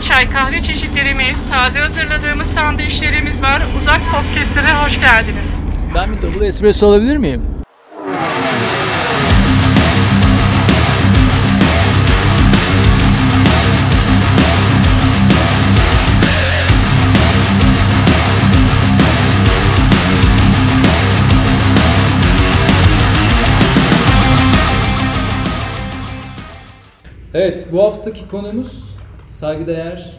çay kahve çeşitlerimiz, taze hazırladığımız sandviçlerimiz var. Uzak Podcast'lere hoş geldiniz. Ben bir double espresso alabilir miyim? Evet, bu haftaki konumuz saygıdeğer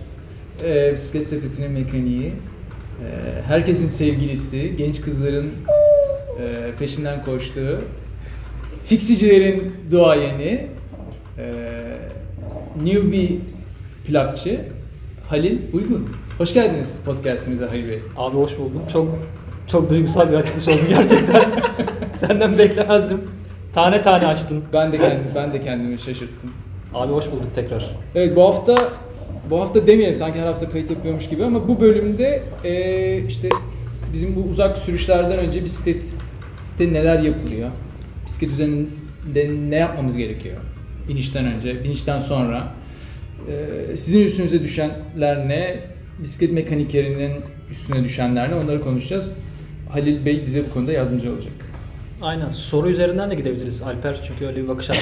e, bisiklet sepetinin mekaniği. E, herkesin sevgilisi, genç kızların e, peşinden koştuğu, fiksicilerin duayeni, e, newbie plakçı Halil Uygun. Hoş geldiniz podcastimize Halil Bey. Abi hoş buldum. Çok çok duygusal bir açılış oldu gerçekten. Senden beklemezdim. Tane tane açtın. Ben de kendim, ben de kendimi şaşırttım. Abi hoş bulduk tekrar. Evet bu hafta bu hafta demeyelim sanki her hafta kayıt yapıyormuş gibi ama bu bölümde eee, işte bizim bu uzak sürüşlerden önce bisiklette neler yapılıyor? Bisiklet üzerinde ne yapmamız gerekiyor? Binişten önce, binişten sonra. Eee, sizin üstünüze düşenler ne? Bisiklet mekanikerinin üstüne düşenler ne? Onları konuşacağız. Halil Bey bize bu konuda yardımcı olacak. Aynen. Soru üzerinden de gidebiliriz. Alper çünkü öyle bir bakış attı.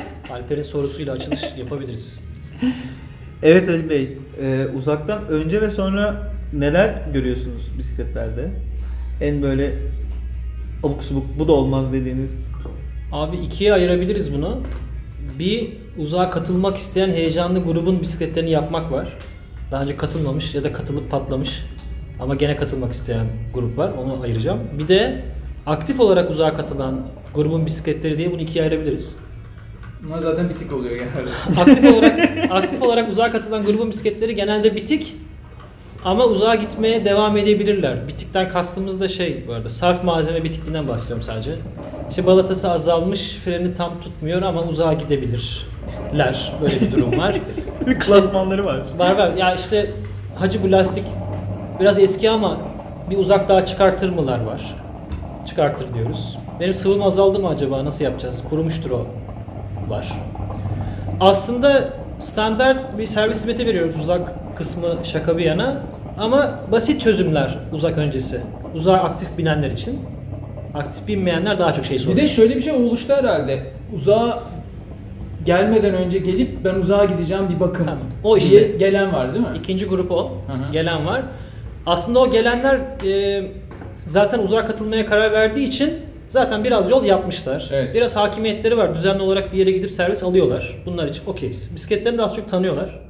Alper'in sorusuyla açılış yapabiliriz. Evet Ali Bey, e, uzaktan önce ve sonra neler görüyorsunuz bisikletlerde? En böyle abuk subuk bu da olmaz dediğiniz Abi ikiye ayırabiliriz bunu. Bir uzağa katılmak isteyen heyecanlı grubun bisikletlerini yapmak var. Daha önce katılmamış ya da katılıp patlamış ama gene katılmak isteyen grup var. Onu ayıracağım. Bir de aktif olarak uzağa katılan grubun bisikletleri diye bunu ikiye ayırabiliriz. Bunlar zaten bitik oluyor genelde. aktif olarak aktif olarak uzağa katılan grubun bisikletleri genelde bitik ama uzağa gitmeye devam edebilirler. Bitikten kastımız da şey bu arada sarf malzeme bitikliğinden bahsediyorum sadece. İşte balatası azalmış, freni tam tutmuyor ama uzağa gidebilirler. Böyle bir durum var. klasmanları var. var var. Ya işte hacı bu lastik biraz eski ama bir uzak daha çıkartır mılar var. Çıkartır diyoruz. Benim sıvım azaldı mı acaba? Nasıl yapacağız? Kurumuştur o. Var. Aslında standart bir servis hizmeti veriyoruz uzak kısmı şaka bir yana. Ama basit çözümler uzak öncesi. Uzağa aktif binenler için. Aktif binmeyenler daha çok şey Bir soruyor. de şöyle bir şey oluştu herhalde. Uzağa gelmeden önce gelip ben uzağa gideceğim bir bakım. Tamam. O diye işte. gelen var değil mi? İkinci grup o. Hı hı. Gelen var. Aslında o gelenler e, zaten uzağa katılmaya karar verdiği için zaten biraz yol yapmışlar. Evet. Biraz hakimiyetleri var. Düzenli olarak bir yere gidip servis alıyorlar. Bunlar için okeyiz. Bisikletlerini de az çok tanıyorlar.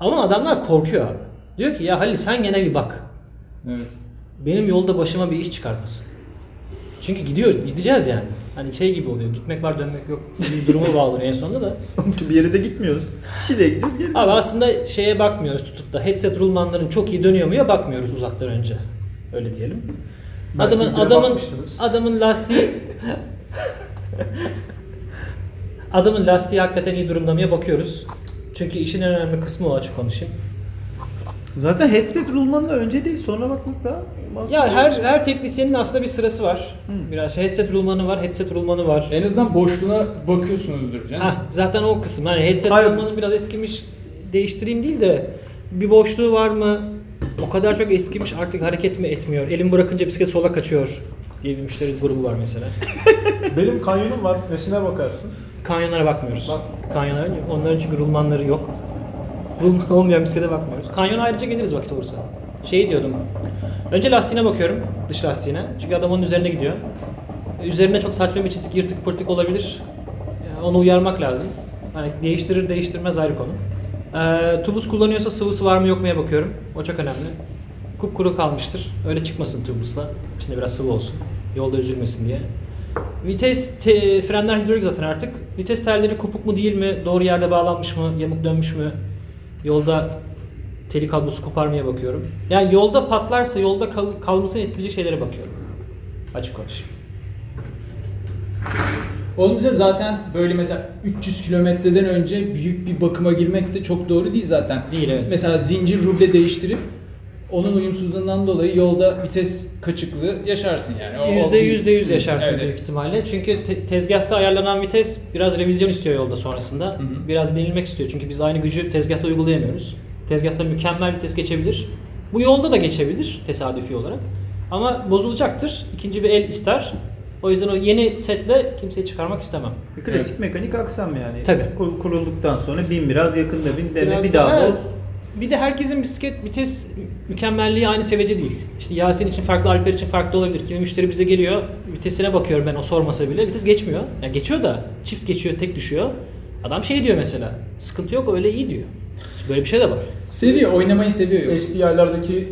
Ama adamlar korkuyor abi. Diyor ki ya Halil sen gene bir bak. Evet. Benim yolda başıma bir iş çıkarmasın. Çünkü gidiyoruz, gideceğiz yani. Hani şey gibi oluyor. Gitmek var dönmek yok. Bir duruma bağlanıyor en sonunda da. bir yere de gitmiyoruz. Şile'ye gidiyoruz geri. Abi aslında şeye bakmıyoruz tutup da headset rulmanların çok iyi dönüyor mu ya bakmıyoruz uzaktan önce. Öyle diyelim. Belki adamın adamın adamın lastiği adamın lastiği hakikaten iyi durumda mıya bakıyoruz. Çünkü işin en önemli kısmı o açık konuşayım. Zaten headset rulmanla önce değil sonra bakmak daha mantıklı. Ya her her teknisyenin aslında bir sırası var. Biraz headset rulmanı var, headset rulmanı var. En azından boşluğuna bakıyorsunuzdur canım. Hah, zaten o kısım. Hani headset Hayır. rulmanı biraz eskimiş değiştireyim değil de bir boşluğu var mı? O kadar çok eskimiş artık hareket mi etmiyor? Elim bırakınca bisiklet sola kaçıyor diye bir müşteri grubu var mesela. Benim kanyonum var. Nesine bakarsın? Kanyonlara bakmıyoruz. Kanyonlara onların çünkü rulmanları yok. Rulman olmayan bisiklete bakmıyoruz. Kanyona ayrıca geliriz vakit olursa. Şey diyordum. Önce lastiğine bakıyorum. Dış lastiğine. Çünkü adam onun üzerine gidiyor. Üzerine çok saçma bir çizik yırtık pırtık olabilir. Yani onu uyarmak lazım. Hani değiştirir değiştirmez ayrı konu. Ee, tubus kullanıyorsa sıvısı var mı yok muya bakıyorum. O çok önemli. Kupkuru kalmıştır. Öyle çıkmasın tubusla. İçinde biraz sıvı olsun. Yolda üzülmesin diye. Vites, te- frenler hidrolik zaten artık. Vites telleri kopuk mu değil mi? Doğru yerde bağlanmış mı? Yamuk dönmüş mü? Yolda teli kablosu koparmaya bakıyorum. Yani yolda patlarsa yolda kal- kalmasını etkileyecek şeylere bakıyorum. Açık konuşayım. Onun için zaten böyle mesela 300 kilometreden önce büyük bir bakıma girmek de çok doğru değil zaten. Değil, evet. Mesela zincir ruble değiştirip onun uyumsuzluğundan dolayı yolda vites kaçıklığı yaşarsın yani. Yüzde yüzde yüz yaşarsın Evet. büyük ihtimalle. Çünkü te- tezgahta ayarlanan vites biraz revizyon istiyor yolda sonrasında. hı. Biraz denilmek istiyor. Çünkü biz aynı gücü tezgahta uygulayamıyoruz. Tezgahta mükemmel bir test geçebilir. Bu yolda da geçebilir tesadüfi olarak. Ama bozulacaktır. İkinci bir el ister. O yüzden o yeni setle kimseyi çıkarmak istemem. Bir Klasik mekanik aksam yani. Tabii. Kur- Kurulduktan sonra bin biraz yakında bin dene Biraz bir da- daha evet. boz. Bir de herkesin bisiklet vites mükemmelliği aynı seviyede değil. İşte Yasin için farklı, Alper için farklı olabilir. Kimi müşteri bize geliyor, vitesine bakıyorum ben o sormasa bile vites geçmiyor. Yani geçiyor da çift geçiyor, tek düşüyor. Adam şey diyor mesela, sıkıntı yok öyle iyi diyor. Böyle bir şey de var. Seviyor, oynamayı seviyor. yok. STI'lerdeki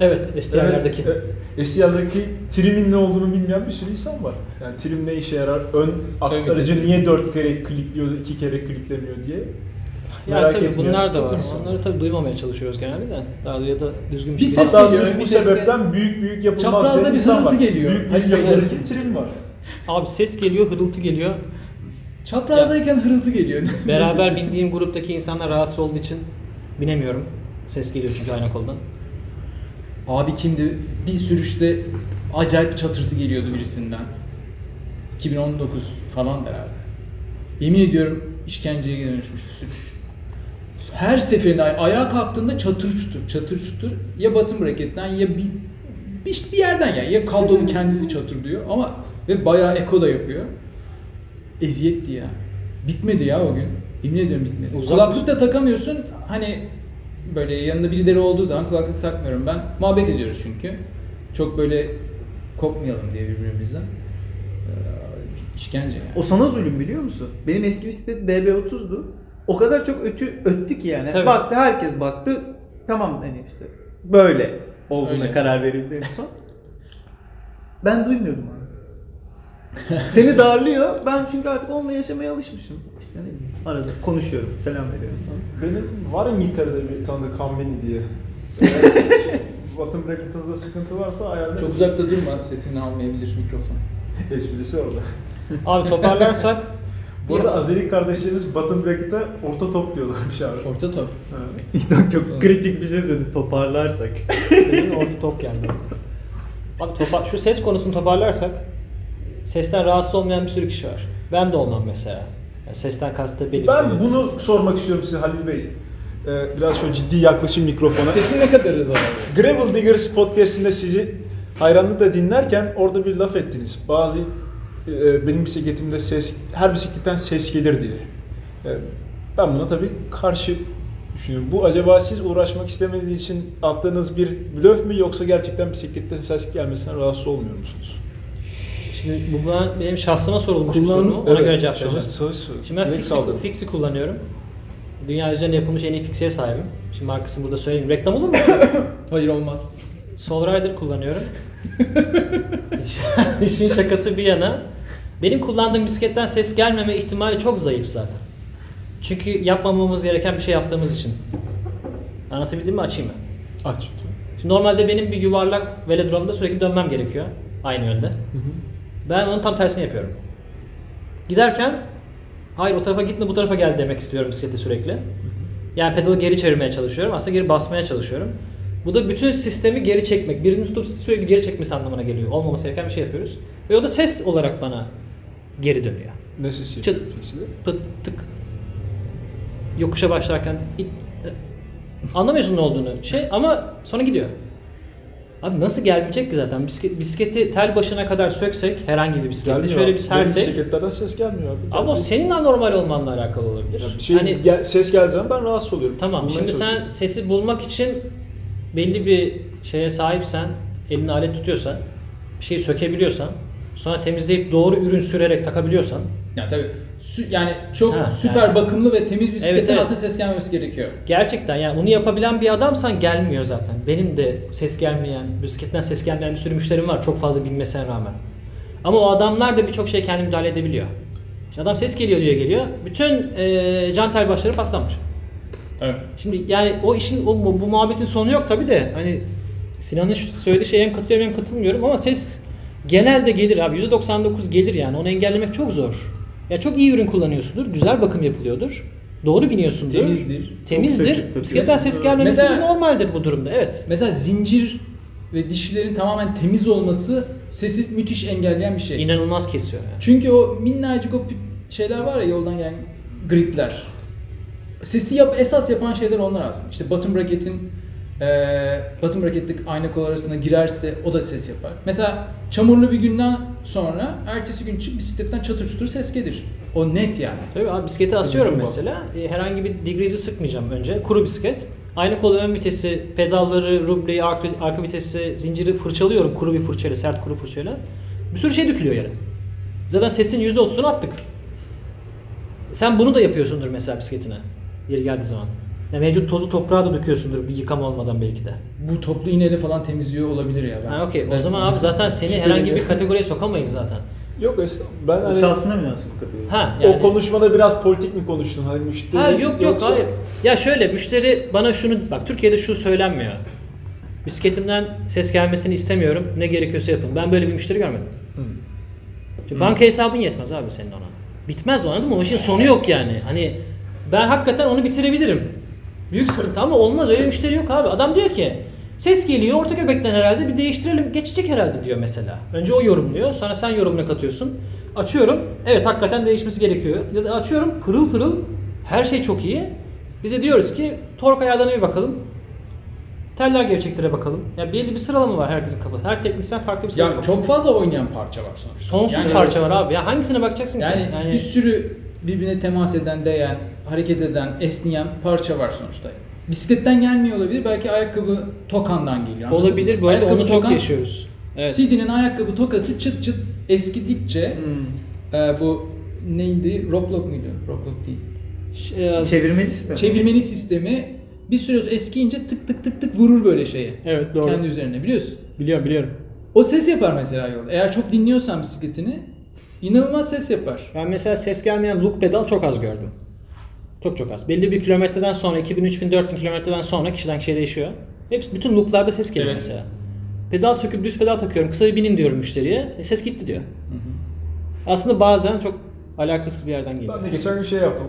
Evet, STR'lerdeki. Evet, STI'lerdeki trimin ne olduğunu bilmeyen bir sürü insan var. Yani trim ne işe yarar, ön aktarıcı niye dört kere klikliyor, iki kere kliklemiyor diye. Ya merak tabii bunlar da çok var. insan. Onları tabii duymamaya çalışıyoruz genelde de. Daha ya da düzgün bir Bir şey. ses Hatta geliyor, sırf bu sebepten büyük büyük yapılmaz Çaprazda diyen bir insan var. geliyor. Büyük Hadi büyük bakalım. yapılır ki trim var. Abi ses geliyor, hırıltı geliyor. Çaprazdayken hırıltı geliyor. Beraber bindiğim gruptaki insanlar rahatsız olduğu için binemiyorum. Ses geliyor çünkü aynı koldan. Abi kimdi? Bir sürüşte acayip çatırtı geliyordu birisinden. 2019 falan herhalde. Yemin ediyorum işkenceye dönüşmüştü sürüş. Her seferinde ay- ayağa kalktığında çatır çutur, çatır çutur ya bottom bracket'ten ya bir, bir, bir yerden ya ya kablonun kendisi çatır diyor ama ve bayağı eko da yapıyor. Eziyetti ya. Bitmedi ya o gün. Yemin ediyorum bitmedi. Uzak Kulaklık da takamıyorsun. Hani böyle yanında birileri olduğu zaman kulaklık takmıyorum ben. Muhabbet ediyoruz çünkü. Çok böyle kopmayalım diye birbirimizden. Ee, işkence yani. O sana zulüm biliyor musun? Benim eski bisiklet BB30'du. O kadar çok ötü öttü ki yani. Tabii. Baktı herkes baktı. Tamam hani işte böyle olduğuna Öyle. karar verildi en son. Ben duymuyordum abi. Seni darlıyor. Ben çünkü artık onunla yaşamaya alışmışım. İşte ne bileyim arada konuşuyorum, selam veriyorum falan. Benim var İngiltere'de bir tanıdık Kambeni diye. Eğer Bottom bracket'ınızda sıkıntı varsa ayarlarız. Çok uzakta durma sesini almayabilir mikrofon. Esprisi orada. Abi toparlarsak Bu arada Azeri kardeşlerimiz bottom bracket'e orta top diyorlarmış abi. Orta top. Ha. İşte çok kritik bir şey söyledi toparlarsak. Benim orta top geldi. Abi topa- şu ses konusunu toparlarsak sesten rahatsız olmayan bir sürü kişi var. Ben de olmam mesela. Yani sesten kastı belli bir Ben seviyede bunu ses. sormak istiyorum size Halil Bey. Ee, biraz şöyle ciddi yaklaşım mikrofona. Sesi ne kadar abi? Gravel Diggers podcastinde sizi hayranlıkla dinlerken orada bir laf ettiniz. Bazı e, benim bisikletimde ses, her bisikletten ses gelir diye. E, ben buna tabii karşı düşünüyorum. Bu acaba siz uğraşmak istemediğiniz için attığınız bir blöf mü yoksa gerçekten bisikletten ses gelmesinden rahatsız olmuyor musunuz? Şimdi bu bana- benim şahsıma sorulmuş bir soru mu? Ona göre cevap vereceğim. Şimdi ben Fix'i. Fix'i kullanıyorum. Dünya üzerinde yapılmış en iyi Fix'e sahibim. Şimdi markasını burada söyleyeyim. Reklam olur mu? Hayır olmaz. Soul Rider kullanıyorum. İş- İşin şakası bir yana. Benim kullandığım bisikletten ses gelmeme ihtimali çok zayıf zaten. Çünkü yapmamamız gereken bir şey yaptığımız için. Anlatabildim mi? Açayım mı? Aç. Şimdi normalde benim bir yuvarlak velodromda sürekli dönmem gerekiyor. Aynı yönde. Ben onun tam tersini yapıyorum. Giderken hayır o tarafa gitme bu tarafa gel demek istiyorum bisiklete sürekli. Yani pedalı geri çevirmeye çalışıyorum. Aslında geri basmaya çalışıyorum. Bu da bütün sistemi geri çekmek. Birini tutup sürekli geri çekmesi anlamına geliyor. Olmaması gereken bir şey yapıyoruz. Ve o da ses olarak bana geri dönüyor. Ne sesi? Çıt. Pıt tık. Yokuşa başlarken it, anlamıyorsun ne olduğunu şey ama sonra gidiyor. Abi nasıl gelmeyecek ki zaten? Bisiklet, bisikleti tel başına kadar söksek herhangi bir bisikleti Gelmiyor şöyle abi. bir Benim sersek bisikletlerden ses gelmiyor abi. ama o senin anormal olmanla alakalı olabilir. Ya bir şey hani gel- ses zaman ben rahatsız oluyorum. tamam Bulmaya şimdi sen sesi bulmak için belli bir şeye sahipsen, elinde alet tutuyorsan, bir şeyi sökebiliyorsan, sonra temizleyip doğru ürün sürerek takabiliyorsan Yani tabii yani çok Ha, süper yani. bakımlı ve temiz bir bisikletin Evet, evet. aslında ses gelmemesi gerekiyor. Gerçekten yani bunu yapabilen bir adamsan gelmiyor zaten. Benim de ses gelmeyen, bisikletten ses gelmeyen bir sürü müşterim var çok fazla bilmesine rağmen. Ama o adamlar da birçok şeye kendi müdahale edebiliyor. İşte adam ses geliyor diye geliyor. Bütün eee jantel başları paslanmış. Evet. Şimdi yani o işin o bu, bu muhabbetin sonu yok tabi de hani Sinan'ın söylediği şeye hem katılıyorum hem katılmıyorum ama ses genelde gelir abi %99 gelir yani onu engellemek çok zor. Ya çok iyi ürün kullanıyorsundur, güzel bakım yapılıyordur. Doğru biniyorsundur. Temizdir. Temizdir. Çok Bisikletten ses gelmemesi Mesela- normaldir bu durumda. Evet. Mesela zincir ve dişlerin tamamen temiz olması sesi müthiş engelleyen bir şey. İnanılmaz kesiyor yani. Çünkü o minnacık o şeyler var ya yoldan gelen gridler. sesi yap, esas yapan şeyler onlar aslında. İşte bottom bracket'in eee bottom bracket'lik ayna kol arasına girerse o da ses yapar. Mesela çamurlu bir günden sonra ertesi gün çık bisikletten çatır çutur ses gelir. O net yani. Tabii abi bisikleti asıyorum mesela. E, herhangi bir degree'i sıkmayacağım önce. Kuru bisiklet. Aynı kolu ön vitesi, pedalları, rubleyi, arka, arka vitesi, zinciri fırçalıyorum kuru bir fırçayla, sert kuru fırçayla. Bir sürü şey dökülüyor yere. Zaten sesin %30'unu attık. Sen bunu da yapıyorsundur mesela bisikletine. Yeri geldiği zaman. Ya mevcut tozu toprağa da döküyorsundur bir yıkama olmadan belki de. Bu toplu iğneyle falan temizliyor olabilir ya. Ben, Ha okey. O ben- zaman abi zaten seni herhangi bir kategoriye sokamayız zaten. Yok estağfurullah. Ben hani Şahsına münasip bu kategori. Ha yani. o konuşmada biraz politik mi konuştun? Hani müşteri Ha yok yok yoksa- hayır. Ya şöyle müşteri bana şunu bak Türkiye'de şu söylenmiyor. Bisikletimden ses gelmesini istemiyorum. Ne gerekiyorsa yapın. Ben böyle bir müşteri görmedim. Çünkü Banka hesabın yetmez abi senin ona. Bitmez o anladın mı? O işin sonu yok yani. Hani ben hakikaten onu bitirebilirim. Büyük sıkıntı ama olmaz öyle müşteri yok abi. Adam diyor ki ses geliyor orta göbekten herhalde bir değiştirelim geçecek herhalde diyor mesela. Önce o yorumluyor sonra sen yorumuna katıyorsun. Açıyorum evet hakikaten değişmesi gerekiyor. Ya da açıyorum pırıl pırıl her şey çok iyi. Bize diyoruz ki tork ayarlarına bir bakalım. Teller gevşektire bakalım. Ya belli bir sıralama var herkesin kafasında. Her teknisyen farklı bir sıralama. Ya çok fazla oynayan parça var sonuçta. Sonsuz Yani- parça var abi. Ya hangisine bakacaksın Yani, ki? bir sürü birbirine temas eden, değen, hareket eden, esneyen parça var sonuçta. Bisikletten gelmiyor olabilir. Belki ayakkabı tokandan geliyor. anladın olabilir bu arada Ayakkabı onu çok tokan, yaşıyoruz. Evet. CD'nin ayakkabı tokası çıt çıt eskidikçe Hmm. e, bu neydi? Rocklock muydu? Rocklock değil. Ş- e, Çevirmeli sistem. Çevirmeni sistemi bir süre eskiyince tık tık tık tık vurur böyle şeye. evet doğru. Kendi üzerine biliyorsun. Biliyorum biliyorum. O ses yapar mesela yol. Eğer çok dinliyorsan bisikletini inanılmaz ses yapar. Ben mesela ses gelmeyen loop pedal çok az gördüm. Çok çok az. Belli bir kilometreden sonra 2000, 3000, 4000 kilometreden sonra kişiden kişiye değişiyor. Hepsi bütün looplarda ses geliyor Evet. mesela. Pedal söküp düz pedal takıyorum. Kısa bir binin diyorum müşteriye. E, ses gitti diyor. Aslında bazen çok alakasız bir yerden geliyor. Ben de geçen gün şey yaptım.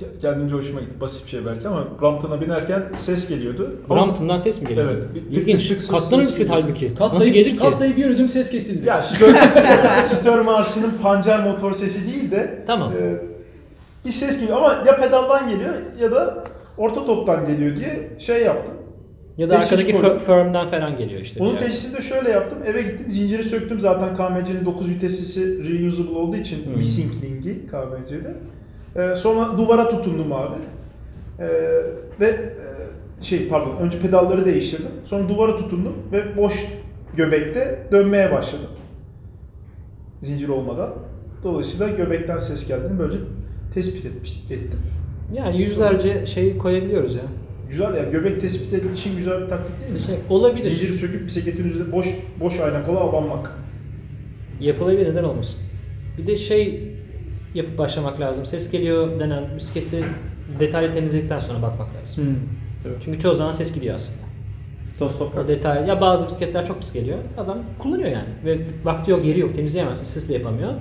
Ke- Kendimce hoşuma gitti. Basit bir şey belki ama Rampton'a binerken ses geliyordu. Ama- Brampton'dan ses mi geliyor? Evet. Bir tık İlginç. tık tık Katlanır bisiklet halbuki. Katlayıp, Nasıl gelir ki? Katlayıp yürüdüm ses kesildi. Ya Stör, Stör marşının pancar motor sesi değil de Tamam. e, bir ses geliyor ama ya pedaldan geliyor ya da orta toptan geliyor diye şey yaptım. Ya da teşhis arkadaki koydum. fir- firm'den falan geliyor işte. Onun yer. teşhisini de şöyle yaptım. Eve gittim zinciri söktüm zaten KMC'nin 9 viteslisi reusable olduğu için Hmm. missing link'i KMC'de. Ee, sonra duvara tutundum abi. Ee, ve e, şey pardon önce pedalları değiştirdim. Sonra duvara tutundum ve boş göbekte dönmeye başladım. Zincir olmadan. Dolayısıyla göbekten ses geldiğini böylece tespit etmiş, ettim. Yani yüzlerce şey koyabiliyoruz ya. Güzel ya göbek tespit edildiği için güzel bir taktik değil mi? Seçenek olabilir. Zinciri söküp bisikletin üzerinde boş boş ayna kola abanmak. Yapılabilir neden olmasın. Bir de şey yapıp başlamak lazım. Ses geliyor denen bisikleti detaylı temizledikten sonra bakmak lazım. Hmm. Çünkü çoğu zaman ses gidiyor aslında. Toz toprak. Detay ya bazı bisikletler çok pis geliyor. Adam kullanıyor yani ve vakti yok, yeri yok, temizleyemez, ıssız da yapamıyor.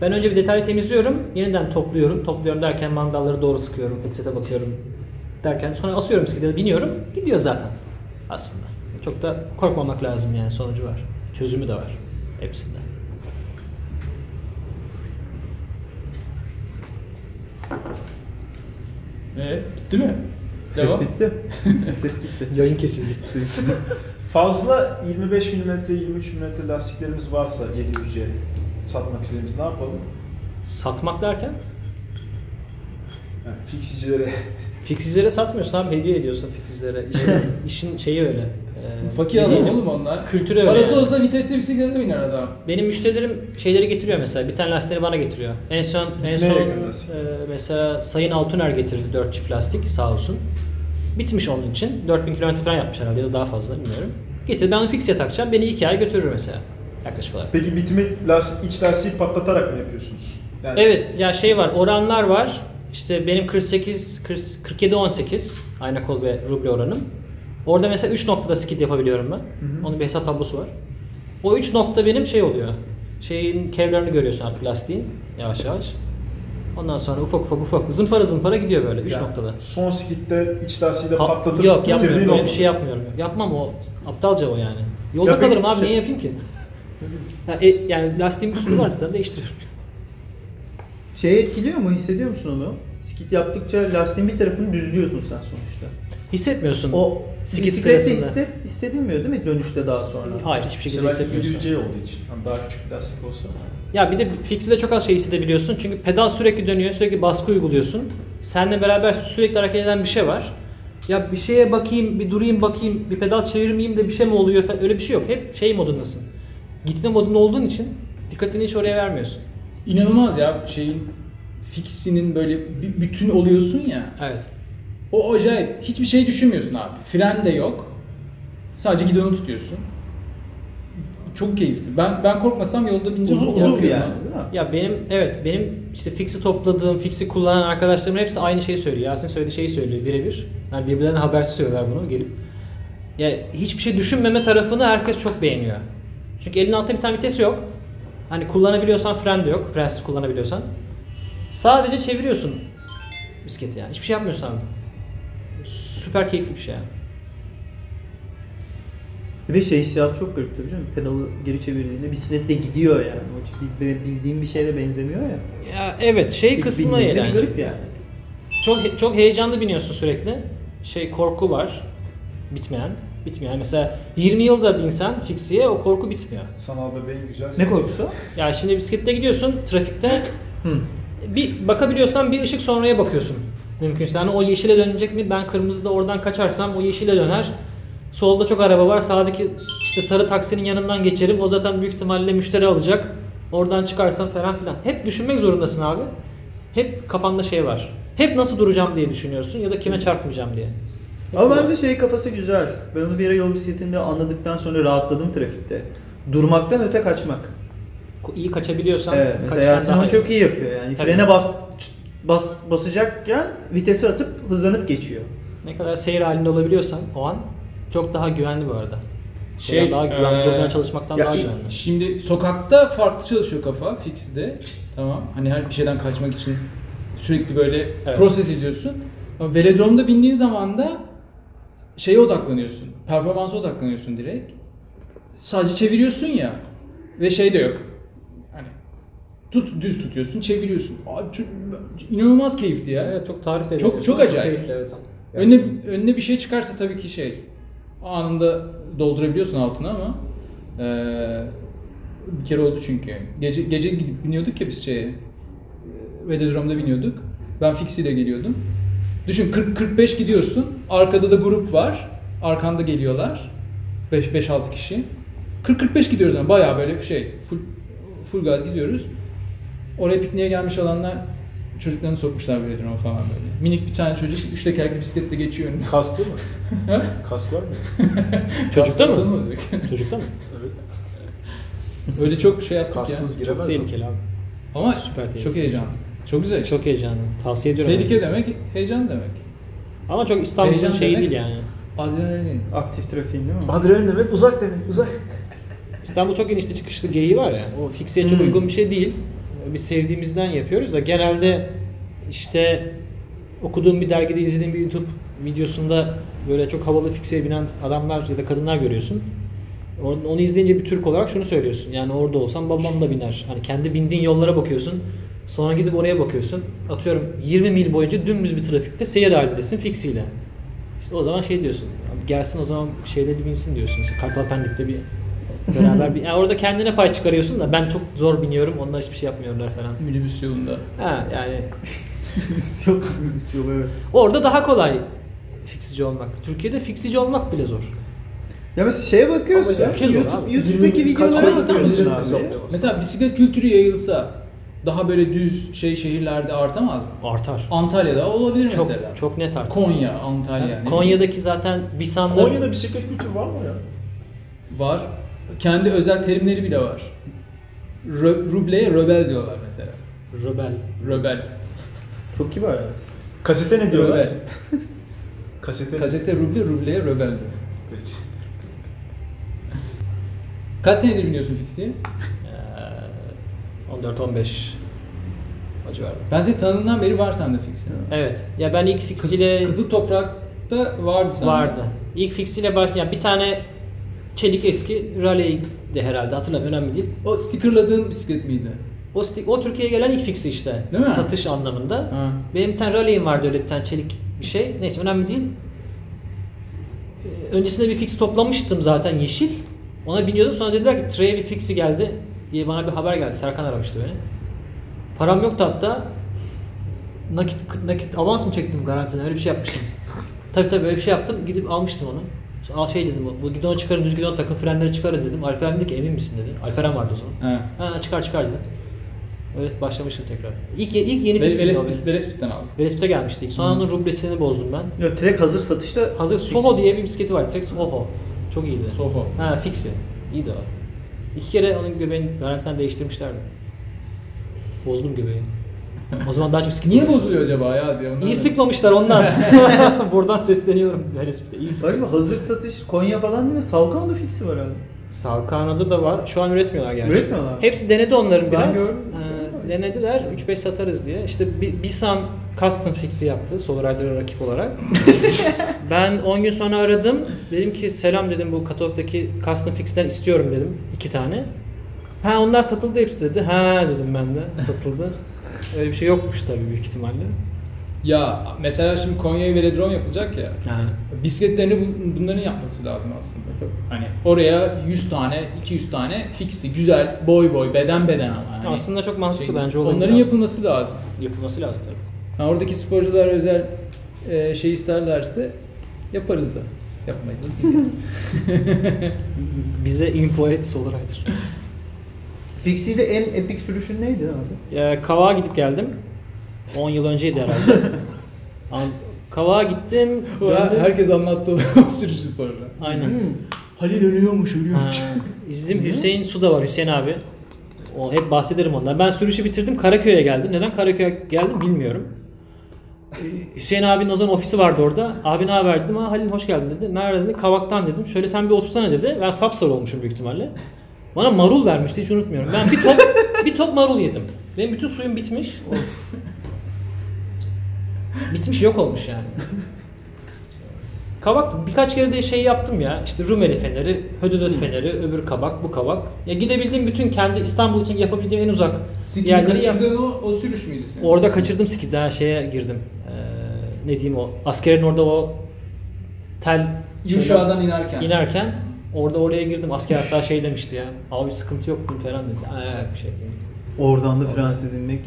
Ben önce bir detaylı temizliyorum, yeniden topluyorum. Topluyorum derken mandalları doğru sıkıyorum, headset'e bakıyorum derken sonra asıyorum bisiklete, biniyorum. Gidiyor zaten aslında. Çok da korkmamak lazım yani sonucu var. Çözümü de var hepsinde. Ee, bitti mi? Ses Devam. bitti. Ses gitti. Yayın kesildi. Ses. Fazla 25 mm, 23 mm lastiklerimiz varsa 700C satmak istediğimiz ne yapalım? Satmak derken Yani fixicilere Fixizlere satmıyorsun abi hediye ediyorsun fixizlere. İşin, işin şeyi öyle. Ee, Fakir adam oğlum onlar. Kültürü öyle. Parası yani. olsa vitesli bisiklete biner adam. Benim müşterilerim şeyleri getiriyor mesela. Bir tane lastiğini bana getiriyor. En son en son e, mesela Sayın Altuner getirdi 4 çift lastik sağ olsun. Bitmiş onun için. 4000 kilometre falan yapmış herhalde ya da daha fazla bilmiyorum. Getir ben onu fix'e takacağım. Beni 2 ay götürür mesela. Yaklaşık olarak. Peki bitimi iç lastiği patlatarak mı yapıyorsunuz? Yani Evet ya şey var oranlar var. İşte benim 48 40 47 18 ayna kol ve ruble oranım. Orada mesela 3 noktada skid yapabiliyorum ben. Onun bir hesap tablosu var. O 3 nokta benim şey oluyor. Şeyin kevlarını görüyorsun artık lastiğin yavaş yavaş. Ondan sonra ufak ufak ufak zımpara zımpara gidiyor böyle 3 yani noktada. Son skitte iç lastiği de Ha- patlatıp yok yapmıyorum bitirdiğin öyle oldu. bir şey yapmıyorum. Yapmam o aptalca o yani. Yolda Ya kalırım abi şey- niye yapayım ki? Ya, e, yani lastiğin bir sürü var zaten değiştiriyorum. Şey etkiliyor mu? Hissediyor musun onu? skit yaptıkça lastiğin bir tarafını düzlüyorsun sen sonuçta. Hissetmiyorsun. O Skit bisiklette sırasında. hisset, hissedilmiyor değil mi dönüşte daha sonra? Hayır hiçbir şekilde belki hissetmiyorsun. 100C olduğu için. Hani daha küçük bir lastik olsa. Ya bir de fixi de çok az şey hissedebiliyorsun. Çünkü pedal sürekli dönüyor, sürekli baskı uyguluyorsun. Seninle beraber sürekli hareket eden bir şey var. Ya bir şeye bakayım, bir durayım bakayım, bir pedal çevirmeyeyim de bir şey mi oluyor falan. Öyle bir şey yok. Hep şey modundasın. Gitme modunda olduğun için dikkatini hiç oraya vermiyorsun. İnanılmaz ya şeyin fixinin böyle bir bütün oluyorsun ya. Evet. O acayip. Hiçbir şey düşünmüyorsun abi. Fren de yok. Sadece gidonu tutuyorsun. Çok keyifli. Ben ben korkmasam yolda bineceğim. Uzun uzun korkuyorum yani değil mi? Ya benim evet benim işte fixi topladığım, fixi kullanan arkadaşlarımın hepsi aynı şeyi söylüyor. Yasin söylediği şeyi söylüyor birebir. Yani birbirlerine habersiz söylüyorlar bunu gelip. Ya hiçbir şey düşünmeme tarafını herkes çok beğeniyor. Çünkü elin altında bir tane vitesi yok. Hani kullanabiliyorsan fren de yok. Frensiz kullanabiliyorsan. Sadece çeviriyorsun bisikleti yani. Hiçbir şey yapmıyorsun abi. Süper keyifli bir şey yani. Bir de şey hissiyatı çok garip tabii canım. Pedalı geri çevirdiğinde bisiklet de gidiyor yani. O bil- bildiğim bir şeye benzemiyor ya. Ya evet şey Bir kısmı eğlenceli. garip yani. Çok çok heyecanlı biniyorsun sürekli. Şey korku var. Bitmeyen. Bitmeyen. Mesela 20 yılda binsen fixiye o korku bitmiyor. Sanal bebeğin güzel Ne korkusu? Ya şimdi bisiklette gidiyorsun trafikte bir bakabiliyorsan bir ışık sonraya bakıyorsun. Mümkünse hani o yeşile dönecek mi? Ben kırmızıda oradan kaçarsam o yeşile döner. Solda çok araba var. Sağdaki işte sarı taksinin yanından geçerim. O zaten büyük ihtimalle müşteri alacak. Oradan çıkarsam falan filan. Hep düşünmek zorundasın abi. Hep kafanda şey var. Hep nasıl duracağım diye düşünüyorsun ya da kime çarpmayacağım diye. Ama bence şey kafası güzel. Ben onu bir ara yol bisikletinde anladıktan sonra rahatladım trafikte. Durmaktan öte kaçmak. iyi kaçabiliyorsan Evet, mesela Yasin onu çok iyi yapıyor yani. Tabii. Frene bas bas basacakken vitesi atıp hızlanıp geçiyor. Ne kadar seyir halinde olabiliyorsan o an çok daha güvenli bu arada. Şey, Şey, daha güvenli eee, durmaya çalışmaktan ya daha güvenli. Şimdi sokakta farklı çalışıyor kafa fix'de. Tamam. Hani her bir şeyden kaçmak için sürekli böyle Evet. proses ediyorsun. Ama velodromda bindiğin zaman da şeye odaklanıyorsun. Performansa odaklanıyorsun direkt. Sadece çeviriyorsun ya. Ve şey de yok. Hani tut düz tutuyorsun, çeviriyorsun. Abi çok, inanılmaz keyifli ya. Evet çok tarif de Çok- çok acayip. keyifli evet. Önüne, önüne bir şey çıkarsa tabii ki şey anında doldurabiliyorsun altına ama eee, bir kere oldu çünkü. Gece gece gidip biniyorduk ya biz şeye. Velodrom'da biniyorduk. Ben fixiyle geliyordum. Düşün 40 45 gidiyorsun. Arkada da grup var. Arkanda geliyorlar. 5 5 6 kişi. 40 45 gidiyoruz yani bayağı böyle şey. Full full gaz gidiyoruz. Oraya pikniğe gelmiş olanlar çocuklarını sokmuşlar velodroma falan böyle. Minik bir tane çocuk üç tekerlekli bisikletle geçiyor önüne. Kasklı mı? Kask var mı? Çocukta mı? Çocukta mı? Öyle çok şey yaptık ya. Kasksız Çok giremez. tehlikeli abi. Ama Süper tehlikeli. çok heyecanlı. Çok güzel. Çok heyecanlı. Tavsiye ediyorum. Tehlike demek, heyecan demek. Ama çok İstanbul'un Heyecan şeyi demek- değil yani. Adrenalin. Aktif trafiğin değil mi? Adrenalin demek uzak demek uzak. İstanbul çok inişli çıkışlı geyiği var ya. O fixiye çok Hmm. uygun bir şey değil. Biz sevdiğimizden yapıyoruz da genelde işte okuduğum bir dergide izlediğim bir YouTube videosunda böyle çok havalı fixiye binen adamlar ya da kadınlar görüyorsun. Onu, onu izleyince bir Türk olarak şunu söylüyorsun. Yani orada olsam babam da biner. Hani kendi bindiğin yollara bakıyorsun. Sonra gidip oraya bakıyorsun. Atıyorum 20 mil boyunca dümdüz bir trafikte seyir halindesin fixiyle. İşte o zaman şey diyorsun. "Abi Gelsin o zaman şeyde bir binsin diyorsun. Mesela Kartal Pendik'te bir beraber bir yani orada kendine pay çıkarıyorsun da ben çok zor biniyorum. Onlar hiçbir şey yapmıyorlar falan. Minibüs yolunda. Ha yani Misyon, misyon evet. orada daha kolay fiksici olmak. Türkiye'de fiksici olmak bile zor. Ya mesela şeye bakıyorsun, ya, YouTube, abi. YouTube'daki videolara bakıyorsun abi. Mesela bisiklet kültürü yayılsa daha böyle düz şey şehirlerde artamaz mı? Artar. Antalya'da olabilir Çok mesela. çok net artar. Konya, Antalya. Yani Konya'daki zaten Bisan'da Konya'da bisiklet kültürü var mı ya? var. Kendi özel terimleri bile var. Rö- rubleye röbel diyorlar mesela. Rebel. Röbel. Çok kibar yani. Kasete ne diyorlar? Röbel. Kasete ne? Gazete ruble, rubleye röbel diyor. Peki. Kaç senedir biniyorsun fixiye? Ee, 14-15 o civarda. Ben seni tanıdığımdan beri var sende fixiye. Evet. Ya ben ilk Kız, fixiyle Kızıl Toprak'ta vardı sende. vardı. İlk fixiyle baş yani bir tane çelik eski rally de herhalde hatırlamıyorum önemli değil. O stickerladığın bisiklet miydi? O, stick, o Türkiye'ye gelen ilk fixi işte. Değil mi? Satış anlamında. Ha. Benim bir tane rally'im vardı öyle bir tane çelik bir şey. Neyse önemli değil. Ee, Öncesinde bir fix toplamıştım zaten yeşil. Ona biniyordum sonra dediler ki Trey'e bir fixi geldi diye bana bir haber geldi. Serkan aramıştı beni. Param yoktu hatta. Nakit, nakit avans mı çektim garantiden öyle bir şey yapmıştım. tabii tabii öyle bir şey yaptım. Gidip almıştım onu. Al şey dedim bu gidonu çıkarın düz gidon takın frenleri çıkarın dedim. Alperen dedi ki emin misin dedi. Alperen vardı o zaman. Ha. Ha çıkar çıkar dedi. Evet başlamıştım tekrar. İlk, ilk yeni Ve- fixim. Velespit- Velespit'ten aldım. Velespit'e gelmişti ilk. Sonra onun rublesini bozdum ben. Yok, Trek hazır satışta Hazır Soho diye bir bisikleti var. Tek Soho. Çok iyiydi. Soho. Ha fixi. İyiydi o. İki kere onun göbeğini garantiden değiştirmişlerdi. Bozdum göbeği. O zaman daha çok sıkı. Niye bozuluyor acaba ya diye. ondan İyi sıkmamışlar ondan. Buradan sesleniyorum Velespit'e. İyi sık. Hazır satış Konya falan değil Salkan'da fixi var abi. Salkano'da da var. Şu an üretmiyorlar gerçi. Üretmiyorlar? Hepsi denedi onların Ben biraz. gördüm. Ee, denediler. 3-5 satarız diye. İşte Bi- Bisan custom fix'i yaptı Solar Rider'a rakip olarak. ben 10 gün sonra aradım. Dedim ki selam dedim bu katalogdaki custom fix'ten istiyorum dedim. iki tane. Ha onlar satıldı hepsi dedi. Ha dedim ben de. Satıldı. Öyle bir şey yokmuş tabii büyük ihtimalle. Ya mesela şimdi Konya'ya velodrom yapılacak ya. Yani Bisikletlerini bu- bunların yapması lazım aslında. Hani oraya 100 tane, 200 tane fixi, güzel, boy boy, beden beden ama. Hani aslında çok mantıklı şey, bence olabilir. Onların yapılması lazım. yapılması lazım tabii. Ha, oradaki sporcular özel e, şey isterlerse yaparız da. Yapmayız da. Bize info et Solar Rider. Fixiyle en epik sürüşün neydi abi? Ya, Kavağa gidip geldim. 10 yıl önceydi herhalde. An- Kavağa gittim. döndüm. Herkes anlattı o sürüşü sonra. Aynen. Halil ölüyormuş, Ha, ölüyormuş. bizim Hüseyin Suda var. Hüseyin abi. O hep bahsederim ondan. Ben sürüşü bitirdim. Karaköy'e geldim. Neden Karaköy'e geldim bilmiyorum. Ee, Hüseyin abinin o zaman ofisi vardı orada. Abi ne haber dedim. Ha Halil hoş geldin dedi. Nerede dedi. Kavaktan dedim. Şöyle sen bir otursana dedi. Ben sapsarı olmuşum büyük ihtimalle. Bana marul vermişti hiç unutmuyorum. Ben bir top bir top marul yedim. Benim bütün suyum bitmiş. Bitmiş yok olmuş yani. Kabak birkaç kere de şey yaptım ya. İşte Rumeli Feneri, Hödödöt Feneri, öbür kabak, bu kabak. Ya gidebildiğim bütün kendi İstanbul için yapabildiğim en uzak Sikini yerleri yap- o, o sürüş müydü senin? Orada kaçırdım skidi ha şeye girdim. Ee, ne diyeyim o askerin orada o tel Yuşağdan inerken. inerken orada oraya girdim. Asker hatta şey demişti ya. Abi sıkıntı yok mu falan dedi. Aa, bir şey. Oradan da frensiz inmek.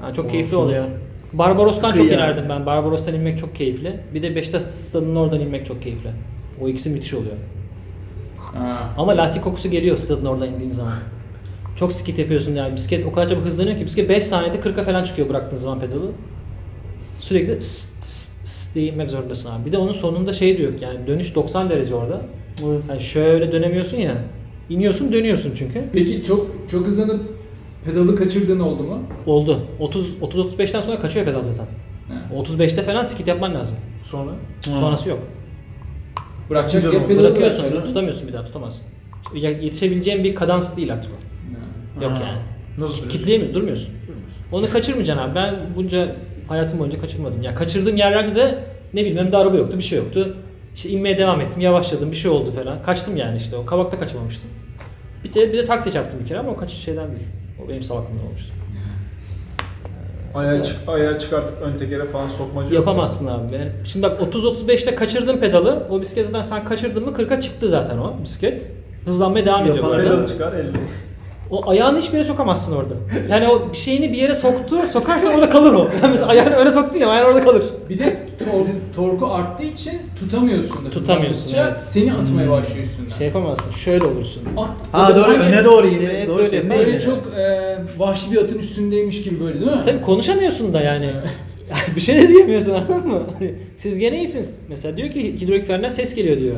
Ha, çok O keyifli oluyor. Barbaros'tan sıkı çok yani. inerdim ben. Barbaros'tan inmek çok keyifli. Bir de Beşiktaş stadının oradan inmek çok keyifli. O ikisi müthiş oluyor. Ha. Ama lastik kokusu geliyor stadın oradan indiğin zaman. Çok skit yapıyorsun yani. Bisiklet o kadar çabuk hızlanıyor ki bisiklet 5 saniyede 40'a falan çıkıyor bıraktığın zaman pedalı. Sürekli s s s diye inmek zorundasın abi. Bir de onun sonunda şey diyor yani dönüş 90 derece orada. Yani şöyle dönemiyorsun ya. İniyorsun dönüyorsun çünkü. Peki çok çok hızlanıp pedalı kaçırdığın oldu mu? Oldu. 30 30 35'ten sonra kaçıyor pedal zaten. Ha. 35'te falan skit yapman lazım. Sonra? Sonrası yok. Bırakacak ya pedalı Bırakıyorsun, bırakacaksın. tutamıyorsun bir daha tutamazsın. Ya- Yetişebileceğin bir kadans değil artık o. Yok Ha. yani. Nasıl? Kitleyemiyor, durmuyorsun. Onu kaçırmayacaksın abi. Ben bunca hayatım boyunca kaçırmadım. Ya kaçırdığım yerlerde de ne bileyim önümde araba yoktu, bir şey yoktu. İşte inmeye devam ettim, yavaşladım, bir şey oldu falan. Kaçtım yani işte o. Kavakta kaçamamıştım. Bir de, bir de taksi çarptım bir kere ama o kaçış şeyden değil. O benim salaklığımdan olmuştu. Ayağı, çık, ayağı çıkartıp ön tekere falan sokmacı yok. Yapamazsın abi. Yani şimdi bak 30-35'te kaçırdın pedalı. O bisiklet zaten sen kaçırdın mı 40'a çıktı zaten o bisiklet. Hızlanmaya devam ediyor bu Yapan arada. Pedalı çıkar elle. O ayağını hiçbir yere sokamazsın orada. Yani o bir şeyini bir yere soktu, sokarsan orada kalır o. Yani mesela ayağını öne soktun ya, ayağın orada kalır. Bir de tor- torku arttığı için tutamıyorsun da. Tutamıyorsun, Hızlandıkça evet. Seni atmaya başlıyor üstünden. Şey yapamazsın, şöyle olursun. At, Ha doğru sanki öne doğru inmek. Şey, Doğru böyle- senin Böyle çok e, vahşi bir atın üstündeymiş gibi böyle değil mi? Tabii konuşamıyorsun da yani. bir şey de diyemiyorsun anladın mı? Hani siz gene iyisiniz. Mesela diyor ki hidrolik frenden ses geliyor diyor.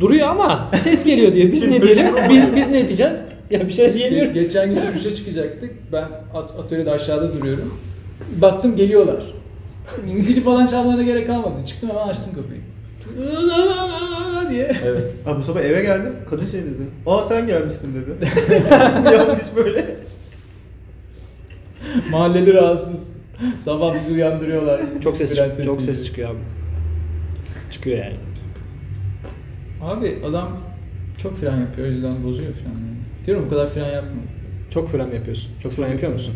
Duruyor ama ses geliyor diyor. Biz ne diyelim? Biz biz ne diyeceğiz? Ya bir şey diyemiyoruz. Ge- Geçen gün sürüşe çıkacaktık. Ben at- atölyede aşağıda duruyorum. Baktım geliyorlar. Zili falan çalmana gerek kalmadı. Çıktım hemen açtım kapıyı. diye. Evet. Ha bu sabah eve geldim. Kadın şey dedi. Aa sen gelmişsin dedi. Yapmış böyle. Mahalleli rahatsız. Sabah bizi uyandırıyorlar. Çok ses çok sesiyle. ses çıkıyor abi. Çıkıyor yani. Abi adam çok fren yapıyor o yüzden bozuyor frenleri. Diyorum bu kadar fren yapma. Çok fren mi yapıyorsun? Çok fren yapıyor musun?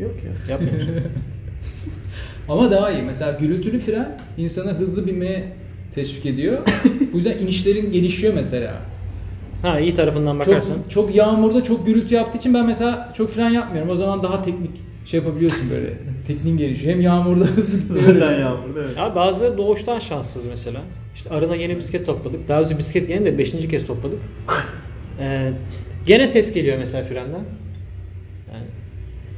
Yok ya. Yapmıyor musun? Ama daha iyi. Mesela gürültülü fren insanı hızlı binmeye teşvik ediyor. Bu yüzden inişlerin gelişiyor mesela. ha iyi tarafından Çok, bakarsan. çok yağmurda çok gürültü yaptığı için ben mesela çok fren yapmıyorum. O zaman daha teknik şey yapabiliyorsun böyle. Tekniğin gelişiyor. Hem yağmurda Zaten yağmurda evet. Ya bazıları doğuştan şanssız mesela. İşte arına yeni bisiklet topladık. Daha önce bisiklet yeni de 5. kez topladık. Ee, gene ses geliyor mesela frenden. Yani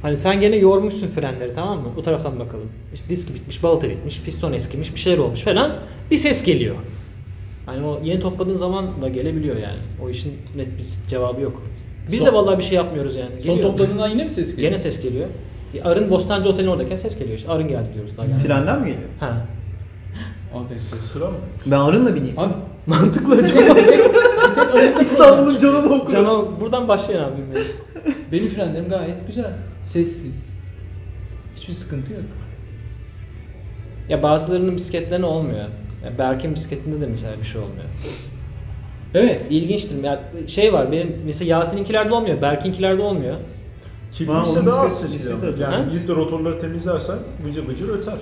hani sen gene yormuşsun frenleri tamam mı? O taraftan bakalım. İşte disk bitmiş, balata bitmiş, piston eskimiş, bir şeyler olmuş falan. Bir ses geliyor. Hani o yeni topladığın zaman da gelebiliyor yani. O işin net bir cevabı yok. Biz Son- de vallahi bir şey yapmıyoruz yani. Son Geliyor. topladığından yine mi ses geliyor? Gene ses geliyor. Arın Bostancı Oteli'nin oradayken ses geliyor işte. Arın geldi diyoruz daha gelmedi. Frenden mi geliyor? Ha. Abi sıra mı? Ben arınla bineyim. Abi Mantıklı çok İstanbul'un canını okuruz. Canım buradan başlayın abi. benim frenlerim gayet güzel. Sessiz. Hiçbir sıkıntı yok. Ya bazılarının bisikletlerine olmuyor. Ya Berk'in bisikletinde de mesela bir şey olmuyor. Evet. İlginçtir. Ya şey var benim mesela Yasin'inkilerde olmuyor, Berk'inkilerde olmuyor. Onun daha az bisiklet- ses bisiklet geliyor. öter. Yani Ha? gidip de rotorları temizlersen bıcır bıcır öter.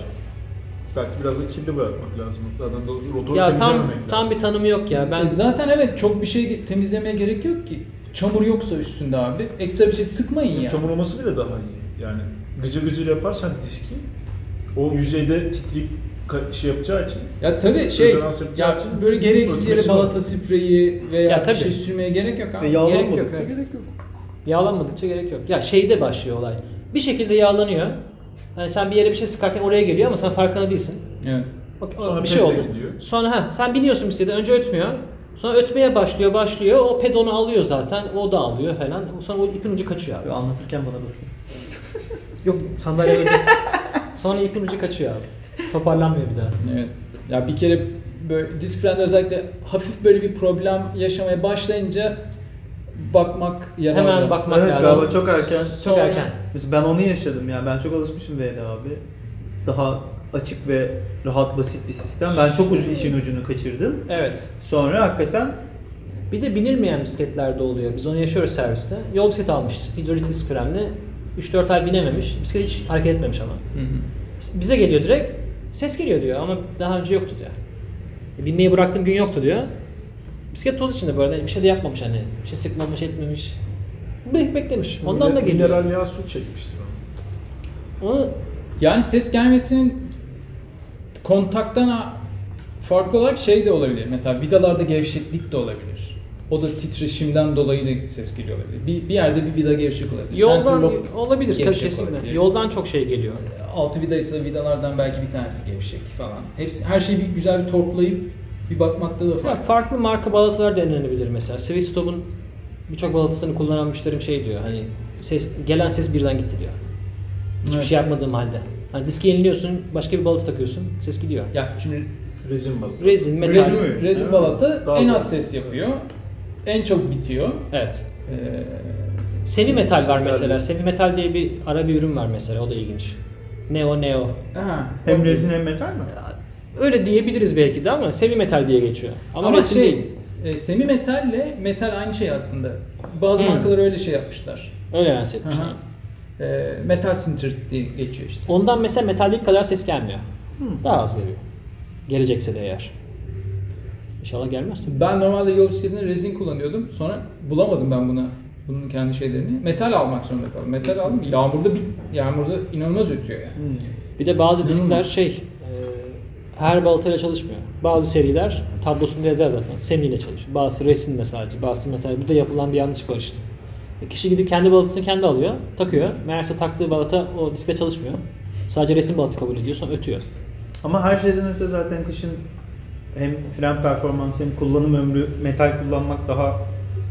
Belki biraz da kirli bırakmak lazım. Zaten de rotoru Ya tam temizlememek tam lazım. bir tanımı yok ya. Ben Zaten evet çok bir şey temizlemeye gerek yok ki. Çamur yoksa üstünde abi. Ekstra bir şey sıkmayın ya. Çamur olması bile daha iyi. Yani gıcır gıcır yaparsan diski o yüzeyde titreyip şey yapacağı için Ya tabii şey ya için böyle gereksiz yere var. balata spreyi veya Ya bir tabii. şey sürmeye gerek yok abi. Ve Gerek yok, yağlanmadıkça gerek yok. yağlanmadıkça gerek yok. Ya şeyde başlıyor olay. Bir şekilde yağlanıyor. Hani sen bir yere bir şey sıkarken oraya geliyor ama sen farkında değilsin. Evet. Bak Sonra bir şey oldu. gidiyor. Sonra ha sen biniyorsun bisiklete önce ötmüyor. Sonra ötmeye başlıyor başlıyor. O pedonu alıyor zaten. O da alıyor falan. Sonra o ipin ucu kaçıyor abi. Böyle anlatırken bana bakıyor. Yok sandalye öyle. Sonra ipin ucu kaçıyor abi. Toparlanmıyor bir daha. Evet. Ya bir kere böyle disk frende özellikle hafif böyle bir problem yaşamaya başlayınca bakmak yararlı. Hemen bakmak evet lazım. galiba çok erken. Çok Sonra- erken. Mesela ben onu yaşadım ya. Ben çok alışmışım VD abi. Daha açık ve rahat basit bir sistem. Ben çok uzun işin ucunu kaçırdım. Evet. Sonra hakikaten Bir de binilmeyen bisikletlerde oluyor. Biz onu yaşıyoruz serviste. Yol bisikleti almış. Hidrolik disk frenli. 3-4 ay binememiş. Bisiklet hiç hareket etmemiş ama. Hı hı. Bize geliyor direkt. Ses geliyor diyor ama daha önce yoktu diyor. E, Binmeyi bıraktığım gün yoktu diyor. Bisiklet toz içinde arada bir şey de yapmamış hani. Bir şey sıkmamış etmemiş. Bek beklemiş. Ondan da geliyor. Mineral yağ su çekmiştir o. Onu Yani ses gelmesinin kontaktan farklı olarak şey de olabilir. Mesela vidalarda gevşeklik de olabilir. O da titreşimden dolayı da ses geliyor olabilir. Bir, bir yerde bir vida gevşek olabilir. yoldan olabilir kesinlikle. olabilir. Yoldan çok şey geliyor. altı vida ise vidalardan belki bir tanesi gevşek falan. Hepsi her şeyi bir güzel bir torklayıp bir bakmakta da Ya fark. farklı marka balatalar denenebilir mesela. Swissstop'un birçok balatasını kullanan müşterim şey diyor hani ses gelen ses birden gitti diyor. Hiçbir Evet. şey yapmadığım halde. Hani diski yeniliyorsun, başka bir balata takıyorsun, ses gidiyor. Ya şimdi Rezin balık. Rezin, metal. rezin, mi? rezin Evet. balata Daha en az ses yapıyor. En çok bitiyor. Evet. Ee, Semi metal var Metal. mesela. Semi metal diye bir ara bir ürün var mesela. O da ilginç. Neo Neo. aha, hem rezin hem metal mi? Öyle diyebiliriz belki de ama semi metal diye geçiyor. Ama, Ama, resim şey, değil. e, semi metalle metal aynı şey aslında. Bazı Hmm. markalar öyle şey yapmışlar. Öyle lanse etmişler. Aha. E, metal sinter diye geçiyor işte. Ondan mesela metallik kadar ses gelmiyor. Daha az geliyor. Gelecekse de eğer. İnşallah gelmez. Ben normalde yol bisikletinde rezin kullanıyordum. Sonra bulamadım ben buna bunun kendi şeylerini. Metal almak zorunda kaldım. Metal aldım. Yağmurda bir yağmurda inanılmaz ötüyor yani. Bir de bazı diskler İnanılmaz. şey e, her balatayla çalışmıyor. Bazı seriler tablosunda yazar zaten. Semi ile çalışıyor. Bazısı resimle sadece. Bazısı metal. Bu da yapılan bir yanlış var işte. E, Kişi gidip kendi balatasını kendi alıyor. Takıyor. Meğerse taktığı balata o diskle çalışmıyor. Sadece resim balatı kabul ediyor. Sonra ötüyor. Ama her şeyden öte zaten kışın hem fren performansı hem kullanım ömrü metal kullanmak daha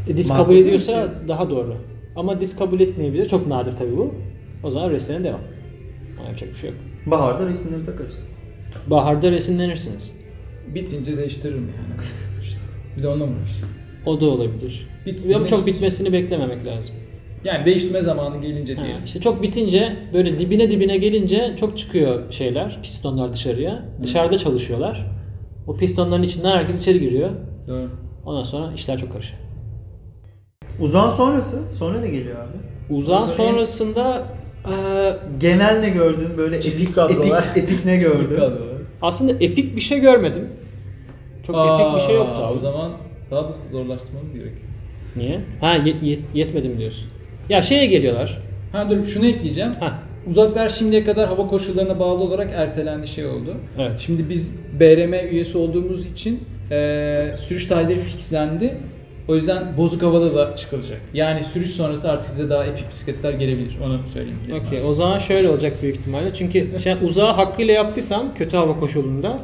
E, disk kabul ediyorsa siz? daha doğru. Ama disk kabul etmeyebilir. Çok nadir tabii bu. O zaman resmine devam. Ama Yapacak bir şey yok. baharda resimleri takarız. Baharda resimlenirsiniz. Bitince değiştiririm yani. İşte. Bir de onunla uğraş. O da olabilir. Bitsin, Ama çok bitmesini beklememek lazım. Yani değiştirme zamanı gelince Ha, diyelim. işte çok bitince böyle dibine dibine gelince çok çıkıyor şeyler, pistonlar dışarıya. Dışarıda çalışıyorlar. O pistonların içinden herkes içeri giriyor. Doğru. Ondan sonra işler çok karışıyor. Uzağın sonrası, sonra ne geliyor abi? Uzağın sonrasında Genel ne gördün? Böyle Çizik epik, kadrolar. epik, epik ne gördün? aslında epik bir şey görmedim. Çok epik bir şey yoktu abi. O zaman daha da zorlaştırmamız gerekiyor. Niye? Ha yet, yet, yetmedim diyorsun. Ya şeye geliyorlar. Ha dur şunu ekleyeceğim. Ha. Uzaklar şimdiye kadar hava koşullarına bağlı olarak ertelendi şey oldu. Evet. Şimdi biz BRM üyesi olduğumuz için eee sürüş tarihleri fixlendi. O yüzden bozuk havada da çıkılacak. Yani sürüş sonrası artık size daha epik bisikletler gelebilir. Onu söyleyeyim. Okey. O zaman şöyle olacak büyük ihtimalle. Çünkü şey, uzağı hakkıyla yaptıysan kötü hava koşulunda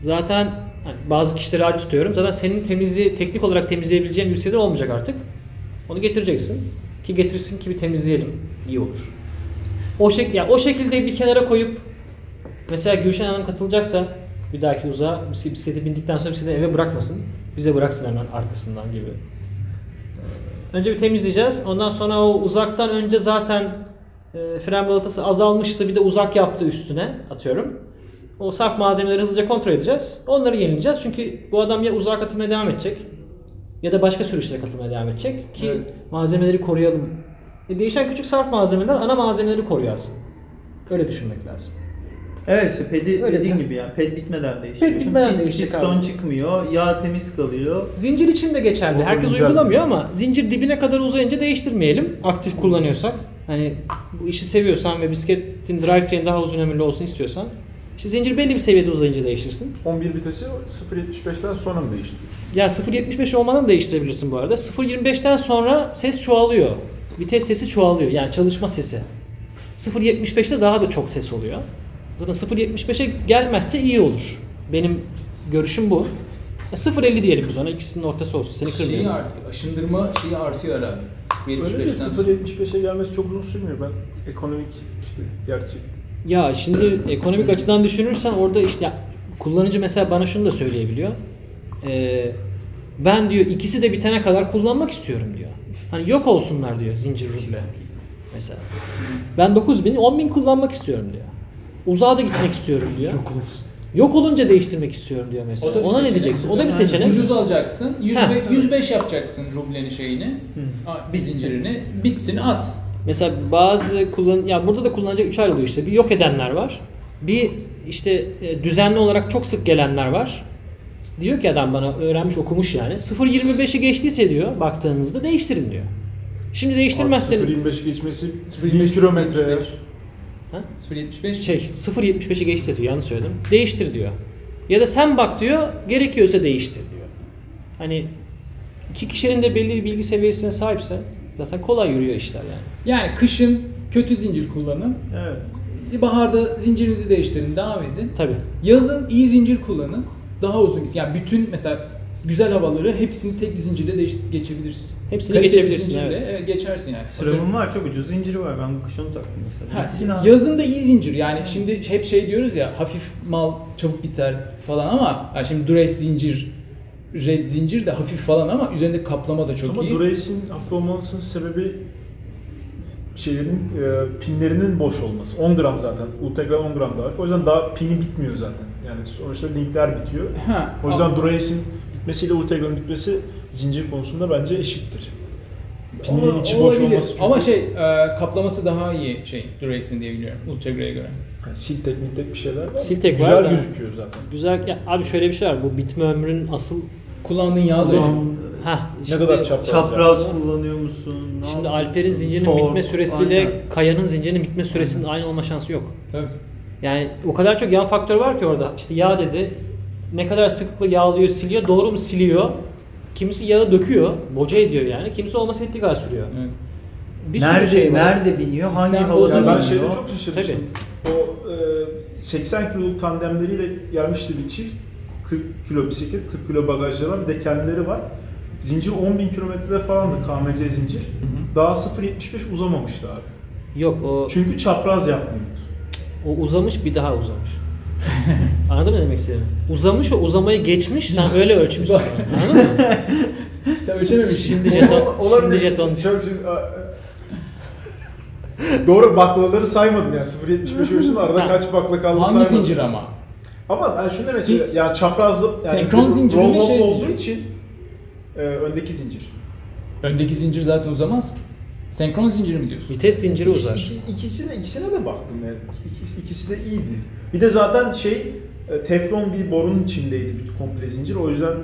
zaten hani bazı kişileri ayrı tutuyorum. Zaten senin temizliği teknik olarak temizleyebileceğin bir bisiklet olmayacak artık. Onu getireceksin. Ki getirsin ki bir temizleyelim. İyi olur. O şek ya o şekilde bir kenara koyup mesela Gülşen Hanım katılacaksa bir dahaki uzağa bisiklet- bisiklete bindikten sonra bisikleti eve bırakmasın. Bize bıraksın hemen arkasından gibi. Önce bir temizleyeceğiz. Ondan sonra o uzaktan önce zaten e, fren balatası azalmıştı. Bir de uzak yaptı üstüne atıyorum. O saf malzemeleri hızlıca kontrol edeceğiz. Onları yenileyeceğiz. Çünkü bu adam ya uzağa katılmaya devam edecek ya da başka sürüşlere katılmaya devam edecek ki malzemeleri koruyalım. E, değişen küçük saf malzemeler ana malzemeleri koruyor aslında. Öyle düşünmek lazım. Evet işte pedi Öyle dediğin gibi yani ped bitmeden değişiyor. Ped bitmeden değişecek Piston abi. çıkmıyor, yağ temiz kalıyor. Zincir için de geçerli. Motor Herkes güncel. uygulamıyor ama zincir dibine kadar uzayınca değiştirmeyelim. Aktif kullanıyorsak. Hani bu işi seviyorsan ve bisikletin drivetrain daha uzun ömürlü olsun istiyorsan. işte zincir belli bir seviyede uzayınca değiştirsin. 11 vitesi 0.75'ten sonra mı değiştiriyorsun? Ya 0.75 olmadan değiştirebilirsin bu arada. 0.25'ten sonra ses çoğalıyor. Vites sesi çoğalıyor. Yani çalışma sesi. 0.75'te daha da çok ses oluyor. Zaten 0.75'e gelmezse iyi olur. Benim görüşüm bu. Ya 0.50 diyelim biz ona. İkisinin ortası olsun. Seni Şeyi kırmıyorum. artıyor. Aşındırma şeyi artıyor herhalde. Öyle de 75'ten sonra. 0.75'e gelmesi çok uzun sürmüyor. Ben ekonomik işte gerçi Ya şimdi ekonomik açıdan düşünürsen orada işte kullanıcı mesela bana şunu da söyleyebiliyor. Ee, ben diyor ikisi de bitene kadar kullanmak istiyorum diyor. Hani yok olsunlar diyor zincir ruble. Mesela. Ben 9000, 10000 kullanmak istiyorum diyor. Uzağa da gitmek istiyorum diyor. çok olsun. Yok olunca değiştirmek istiyorum diyor mesela. O da bir Ona ne seçenek. diyeceksin? O da bir seçenek. Ucuz alacaksın. 100 Ha. 105 yapacaksın rublenin şeyini. a- Bir zincirini. Bitsin at. Mesela bazı kullan ya burada da kullanacak üç ayrılıyor işte. Bir yok edenler var. Bir işte e, düzenli olarak çok sık gelenler var. Diyor ki adam bana öğrenmiş okumuş yani. 0.25'i geçtiyse diyor baktığınızda değiştirin diyor. Şimdi değiştirmezseniz 0.25 geçmesi 0.25, 1000 kilometre. 0.75. Ha? 0.75 şey 0.75'i geçti diyor yanlış söyledim. Değiştir diyor. Ya da sen bak diyor gerekiyorsa değiştir diyor. Hani iki kişinin de belli bir bilgi seviyesine sahipse zaten kolay yürüyor işler yani. Yani kışın kötü zincir kullanın. Evet. Baharda zincirinizi değiştirin, devam edin. Tabii. Yazın iyi zincir kullanın. Daha uzun. Yani bütün mesela güzel havaları hepsini tek bir zincirle değiş geçebilirsin. Hepsini Kaliteli geçebilirsin evet. geçersin yani. Sıramın var çok ucuz zinciri var. Ben bu kış onu taktım mesela. Ha, Gitsin abi. yazın da iyi zincir. Yani şimdi hep şey diyoruz ya hafif mal çabuk biter falan ama yani şimdi Durace zincir, Red zincir de hafif falan ama üzerinde kaplama da çok Ama iyi. Durace'in hafif olmasının sebebi şeylerin e, pinlerinin boş olması. 10 gram zaten. Ultegra 10 gram daha hafif. O yüzden daha pini bitmiyor zaten. Yani sonuçta linkler bitiyor. Ha, O yüzden Durace'in bitmesiyle Ultegra'nın bitmesi zincir konusunda bence eşittir. Pininin Ola- içi boş olabilir. olması çünkü Ama şey e, kaplaması daha iyi şey Durace'in diye biliyorum Ultegra'ya göre. yani sil teknik tek bir şeyler var. Sil tek var Güzel da- gözüküyor zaten. Güzel. Ya abi şöyle bir şey var. Bu bitme ömrünün asıl Kullandığın yağ da Kullan- ha Ne kadar çapraz. Çapraz yani. kullanıyor musun? Ne Şimdi? Alper'in zincirinin Tork, bitme süresiyle aynen. Kaya'nın zincirinin bitme süresinin aynı olma şansı yok. Tabii. Yani o kadar çok yan faktör var ki orada. İşte yağ dedi. Ne kadar sıklıkla yağlıyor, siliyor. Doğru mu siliyor? Kimisi yağı döküyor, boca ediyor yani. Kimisi olması ettiği kadar sürüyor. Evet. Bir sürü nerede şey var. nerede biniyor? Sistem hangi havada Ya ben biniyor? şeyde çok şaşırmıştım. O e, 80 kiloluk tandemleriyle gelmişti bir çift. 40 kilo bisiklet, 40 kilo bagajları var. Bir de kendileri var. Zincir 10 bin kilometre falandı KMC zincir. Daha 0.75 uzamamıştı abi. Yok o, Çünkü çapraz yapmıyordu. o uzamış bir daha uzamış. Anladın mı ne demek istediğimi? Uzamış o uzamayı geçmiş sen öyle ölçmüşsün. Anladın mı? Sen ölçememişsin. Şimdi jeton, şimdi jeton. Çok Doğru baklaları saymadım yani 0.75 ölçtüm arada Tamam. kaç bakla kaldı Hangi saymadım. zincir ama? Ama ben şunu demek Sil- istiyorum. Yani çaprazlı yani Senkron zincir mi, roll-off şey olduğu zincir? için e, öndeki zincir. Öndeki zincir zaten uzamaz. Senkron zinciri mi diyorsun? Vites zinciri İkisi, uzar. ikisi- ikisine, ikisine de baktım yani. İkisi, ikisi de iyiydi. Bir de zaten şey teflon bir borunun içindeydi bütün komple zincir. O yüzden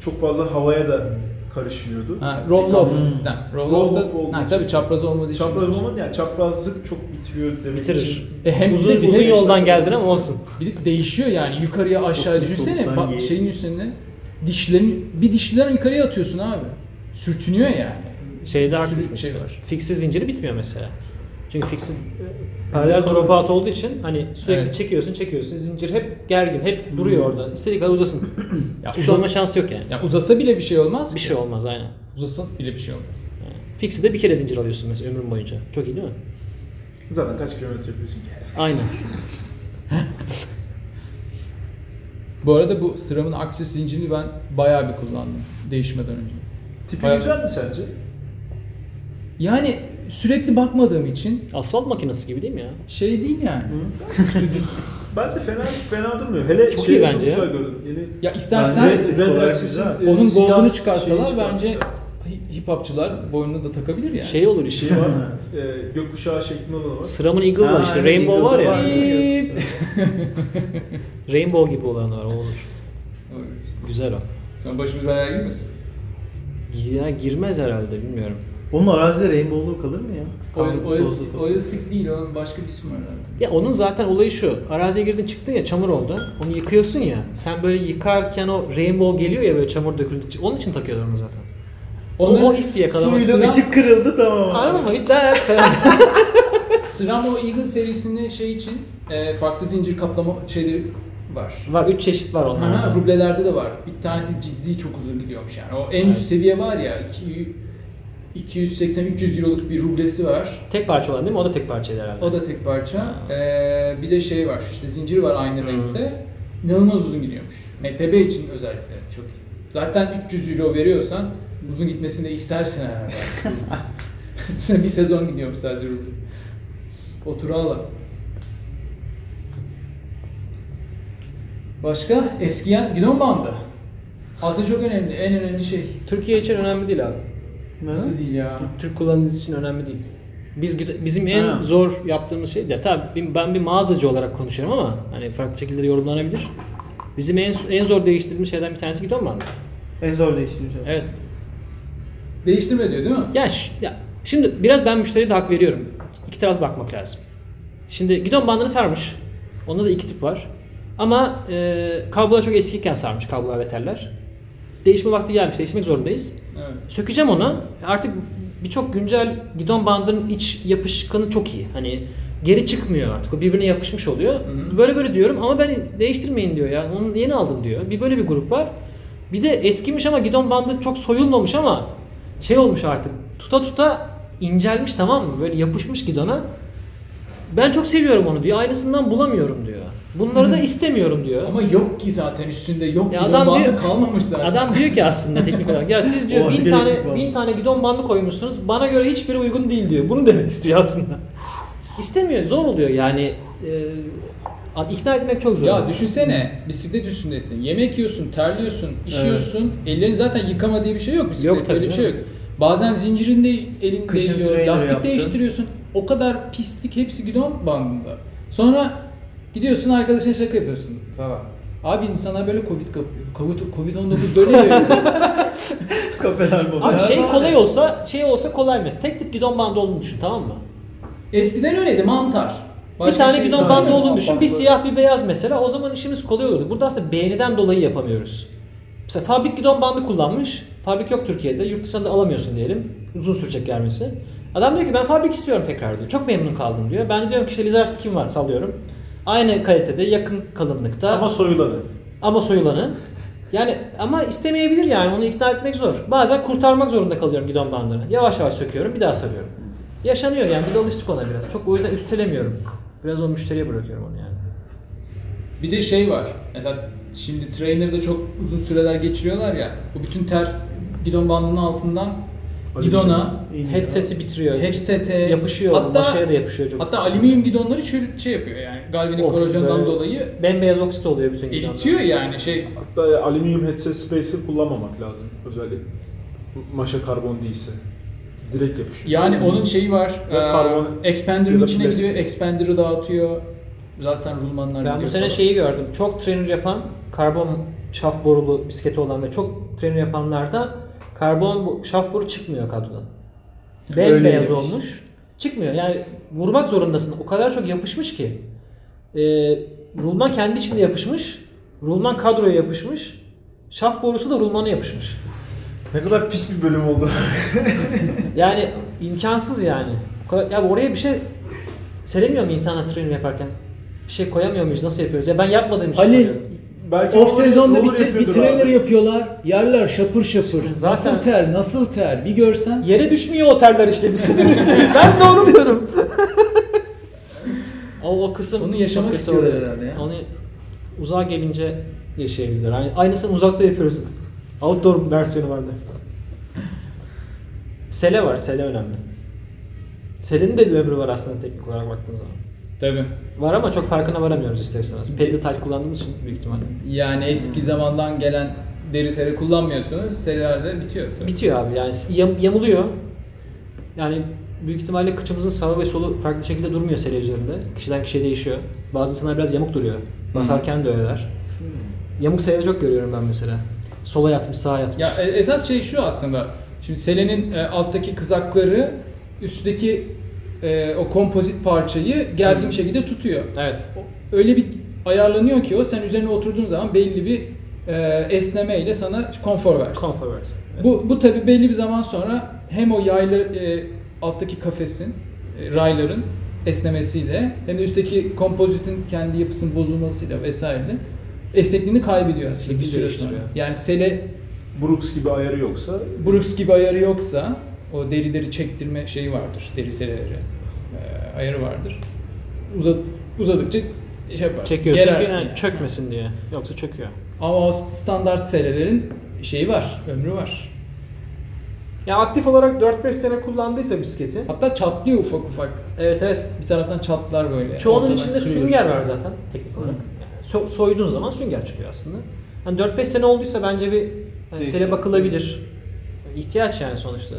çok fazla havaya da karışmıyordu. Ha, roll off sistem. Roll, Roll off off ha, için. tabii çapraz olmadığı için. Çapraz olmadı yani çaprazlık çok bitiriyor demek için. Bitirir. E hem Uzun, bir de uzun yoldan geldin ama olsun. Bir de değişiyor yani yukarıya aşağı düşünsene bak ye. şeyin üstüne dişlerin bir dişliden yukarıya atıyorsun abi. Sürtünüyor yani. Şeyde haklısın. şey var. Fixi zinciri bitmiyor mesela. Çünkü fixi paralel dropout olduğu için hani sürekli Evet. çekiyorsun çekiyorsun. Zincir hep gergin, hep duruyor orada. İstediği kadar uzasın. Ya Hiçbir şey olma şansı yok yani. ya uzasa bile bir şey olmaz Bir ki. şey olmaz aynen. Uzasa bile bir şey olmaz. Yani. Fixi de bir kere zincir alıyorsun mesela ömrün boyunca. Çok iyi değil mi? Zaten kaç kilometre yapıyorsun ki? Aynen. Bu arada bu sıramın aksis zincirini ben bayağı bir kullandım değişmeden önce. Tipi Bayağı- güzel mi sence? Yani sürekli bakmadığım için Asfalt makinesi gibi değil mi ya? şey değil yani. Bence fena fena durmuyor. Hele Çok şeyi iyi çok bence ya. güzel gördüm. Yeni Ya istersen Bence- Red, Red olarak Axis'in güzel. e, onun siyah gold'unu çıkarsalar bence hi- hip hopçular boynuna da takabilir yani. Şey olur işte. şey var. e, gökkuşağı şeklinde olan var. Sıramın Eagle var Ha, işte. aynen, Rainbow var ya. Var. Bip. Rainbow gibi olan var o olur. Güzel o. Sonra başımız belaya girmesin. Ya girmez herhalde bilmiyorum. Onun arazide rainbow'luğu kalır mı ya? Oil, oil, oil slick değil, onun başka bir ismi var herhalde. Ya onun zaten olayı şu. Araziye girdin çıktın ya çamur oldu. Onu yıkıyorsun ya. Sen böyle yıkarken o rainbow geliyor ya böyle çamur döküldükçe. Onun için takıyorlar onu zaten. O, Onların o hissi yakalaması. Suyla ışık kırıldı tamam. Anladın mı? Sıram o Eagle serisinde şey için e, farklı zincir kaplama şeyleri var. var. Üç çeşit var Ha, onlarda. rublelerde de var. Bir tanesi ciddi çok uzun gidiyormuş yani. O en üst Evet. seviye var ya 280-300 euroluk bir rublesi var. Tek parça olan değil mi? O da tek parçaydı herhalde. O da tek parça. Ee, bir de şey var işte zincir var aynı renkte. İnanılmaz uzun gidiyormuş. MTB için özellikle çok iyi. Zaten 300 euro veriyorsan uzun gitmesini de istersin herhalde. Sen bir sezon gidiyorum sadece ruble. Otur ağla. Başka? Eskiyen gidon bandı. Aslında çok önemli. En önemli şey. Türkiye için önemli değil abi. Nasıl değil ya? Türk kullanıcısı için önemli değil. Biz bizim en Ha. zor yaptığımız şey ya tabii ben bir mağazacı olarak konuşuyorum ama hani farklı şekilde yorumlanabilir. Bizim en en zor değiştirdiğimiz şeyden bir tanesi gidon bandı. En zor değiştirici. Evet. Değiştirme diyor değil mi? Ya, ş- ya şimdi biraz ben müşteriye de hak veriyorum. İki taraflı bakmak lazım. Şimdi gidon bandını sarmış. Onda da iki tip var. Ama e, kablolar çok eskiyken sarmış kablolar ve teller. Değişme vakti gelmiş. Değişmek zorundayız. Evet. Sökeceğim onu. Artık birçok güncel gidon bandının iç yapışkanı çok iyi. Hani geri çıkmıyor artık. O birbirine yapışmış oluyor. hı. Böyle böyle diyorum ama ben değiştirmeyin diyor ya. Onu yeni aldım diyor. Bir böyle bir grup var. Bir de eskimiş ama gidon bandı çok soyulmamış ama şey olmuş artık. Tuta tuta incelmiş tamam mı? Böyle yapışmış gidona. Ben çok seviyorum onu diyor. Aynısından bulamıyorum diyor. Bunları da istemiyorum diyor. Ama yok ki zaten üstünde yok Ya adam bandı diyor- kalmamış zaten. Adam diyor ki aslında teknik olarak ya siz diyor bin tane bin tane gidon bandı koymuşsunuz. Bana göre hiçbiri uygun değil diyor. Bunu demek istiyor aslında. İstemiyor. Zor oluyor yani. E, ikna etmek çok zor. Ya düşünsene bisiklet üstündesin. Yemek yiyorsun, terliyorsun, işiyorsun. Ellerini zaten yıkama diye bir şey yok bisiklette. Yok tabii, öyle bir şey yok. Bazen zincirin de elin değiyor, lastik yaptın. değiştiriyorsun. O kadar pislik hepsi gidon bandında. Sonra gidiyorsun arkadaşına şaka yapıyorsun. Tamam. Abi insanlar böyle covid kapıyor. Covid, Covid-19 böyle diyor. Kafeler bu. Abi şey kolay olsa şey olsa kolay mı? Tek tip gidon bandı olduğunu düşün tamam mı? Eskiden öyleydi mantar. Başka bir tane şey gidon bandı olduğunu düşün. Bir siyah bir beyaz mesela. O zaman işimiz kolay olurdu. Burada aslında beğeniden dolayı yapamıyoruz. Mesela fabrik gidon bandı kullanmış. Fabrik yok Türkiye'de. Yurt dışından da alamıyorsun diyelim. Uzun sürecek gelmesi. Adam diyor ki ben fabrik istiyorum tekrar diyor. Çok memnun kaldım diyor. Ben de diyorum ki işte Lizard Skin var sallıyorum. Aynı kalitede, yakın kalınlıkta Ama soyulanı. ama soyulanı. Yani ama istemeyebilir yani onu ikna etmek zor. Bazen kurtarmak zorunda kalıyorum gidon bandını. Yavaş yavaş söküyorum bir daha sarıyorum. Yaşanıyor yani biz alıştık ona biraz. Çok o yüzden üstelemiyorum. Biraz o müşteriye bırakıyorum onu yani. Bir de şey var. Mesela şimdi trainer'da çok uzun süreler geçiriyorlar ya. Bu bütün ter gidon bandının altından gidona, Headset'i bitiriyor. headsete, yapışıyor. Hatta, maşaya da yapışıyor çok. hatta alüminyum gidonları çürü- şey yapıyor yani. Galvanik korozyondan dolayı Bembeyaz oksit oluyor bütün gidonlar. eritiyor yani şey. Hatta alüminyum headset spacer kullanmamak lazım. Özellikle maşa karbon değilse. direkt yapışıyor. Yani onun şeyi var. Ya e, karbon- Expander'ın içine plastik. gidiyor. Expander'ı dağıtıyor. Zaten rulmanlar Ben bu sene falan. şeyi gördüm. Çok trainer yapan karbon şaf borulu bisikleti olan ve çok trainer yapanlarda karbon bu- şaf boru çıkmıyor kadrodan. Bembeyaz olmuş. Çıkmıyor. Yani vurmak zorundasın. O kadar çok yapışmış ki. Ee, rulman kendi içinde yapışmış. Rulman kadroya yapışmış. Şaf borusu da rulmana yapışmış. Ne kadar pis bir bölüm oldu. Yani imkansız yani. Ya oraya bir şey söylemiyor mu insanlar trainer yaparken? Bir şey koyamıyor muyuz? Nasıl yapıyoruz? Ya ben yapmadığım için Halil soruyorum. Belki Off olur- sezonda bir, te- bir yapıyordur trainer abi. yapıyorlar. Yerler şapır şapır. Zaten- Nasıl ter, nasıl ter bir görsen. Yere düşmüyor o terler işte üstüne. ben de onu diyorum. o, o kısım Onu yaşamak çok kötü istiyorlar oluyor. herhalde ya. Onu uzağa gelince yaşayabilirler. Yani aynısını uzakta yapıyoruz. Outdoor versiyonu var dersin. Sele var. Sele önemli. Selenin de bir ömrü var aslında teknik olarak baktığın zaman. Tabii. Var ama çok farkına varamıyoruz ister istemez. Pedal taş kullandığımız için büyük ihtimalle. Yani eski zamandan gelen deri seri kullanmıyorsanız serilerde bitiyor. Tabii. Bitiyor abi yani yam- yamuluyor. Yani büyük ihtimalle kıçımızın sağı ve solu farklı şekilde durmuyor sele üzerinde. Kişiden kişiye değişiyor. Bazı insanlar biraz yamuk duruyor. Basarken de öyleler. Yamuk selede çok görüyorum ben mesela. Sola yatmış, sağa yatmış. Ya e- esas şey şu aslında. Şimdi selenin e, alttaki kızakları üstteki e, o kompozit parçayı gergin bir şekilde tutuyor. Evet. Öyle bir ayarlanıyor ki o sen üzerine oturduğun zaman belli bir e, esneme ile sana konfor versin. Comfort versin. Evet. Bu, bu tabi belli bir zaman sonra hem o yaylı e, alttaki kafesin, e, rayların esnemesiyle hem de üstteki kompozitin kendi yapısının bozulmasıyla vesaire esnekliğini kaybediyor aslında bir süre sonra. Yani sele Brooks gibi ayarı yoksa Brooks gibi ayarı yoksa o derileri çektirme şeyi vardır. Deri seleleri e, ayarı vardır. Uzat, uzadıkça şey yaparsın. Çekiyorsun ki yani yani. çökmesin diye. Yoksa çöküyor. Ama o standart selelerin şeyi var, ömrü var. Ya aktif olarak 4-5 sene kullandıysa bisikleti. Hatta çatlıyor ufak ufak. Evet evet. Bir taraftan çatlar böyle. Çoğunun içinde sünger var zaten teknik olarak. Yani so- soyduğun zaman sünger çıkıyor aslında. Hani 4-5 sene olduysa bence bir Değişir. sele bakılabilir. İhtiyaç yani sonuçta.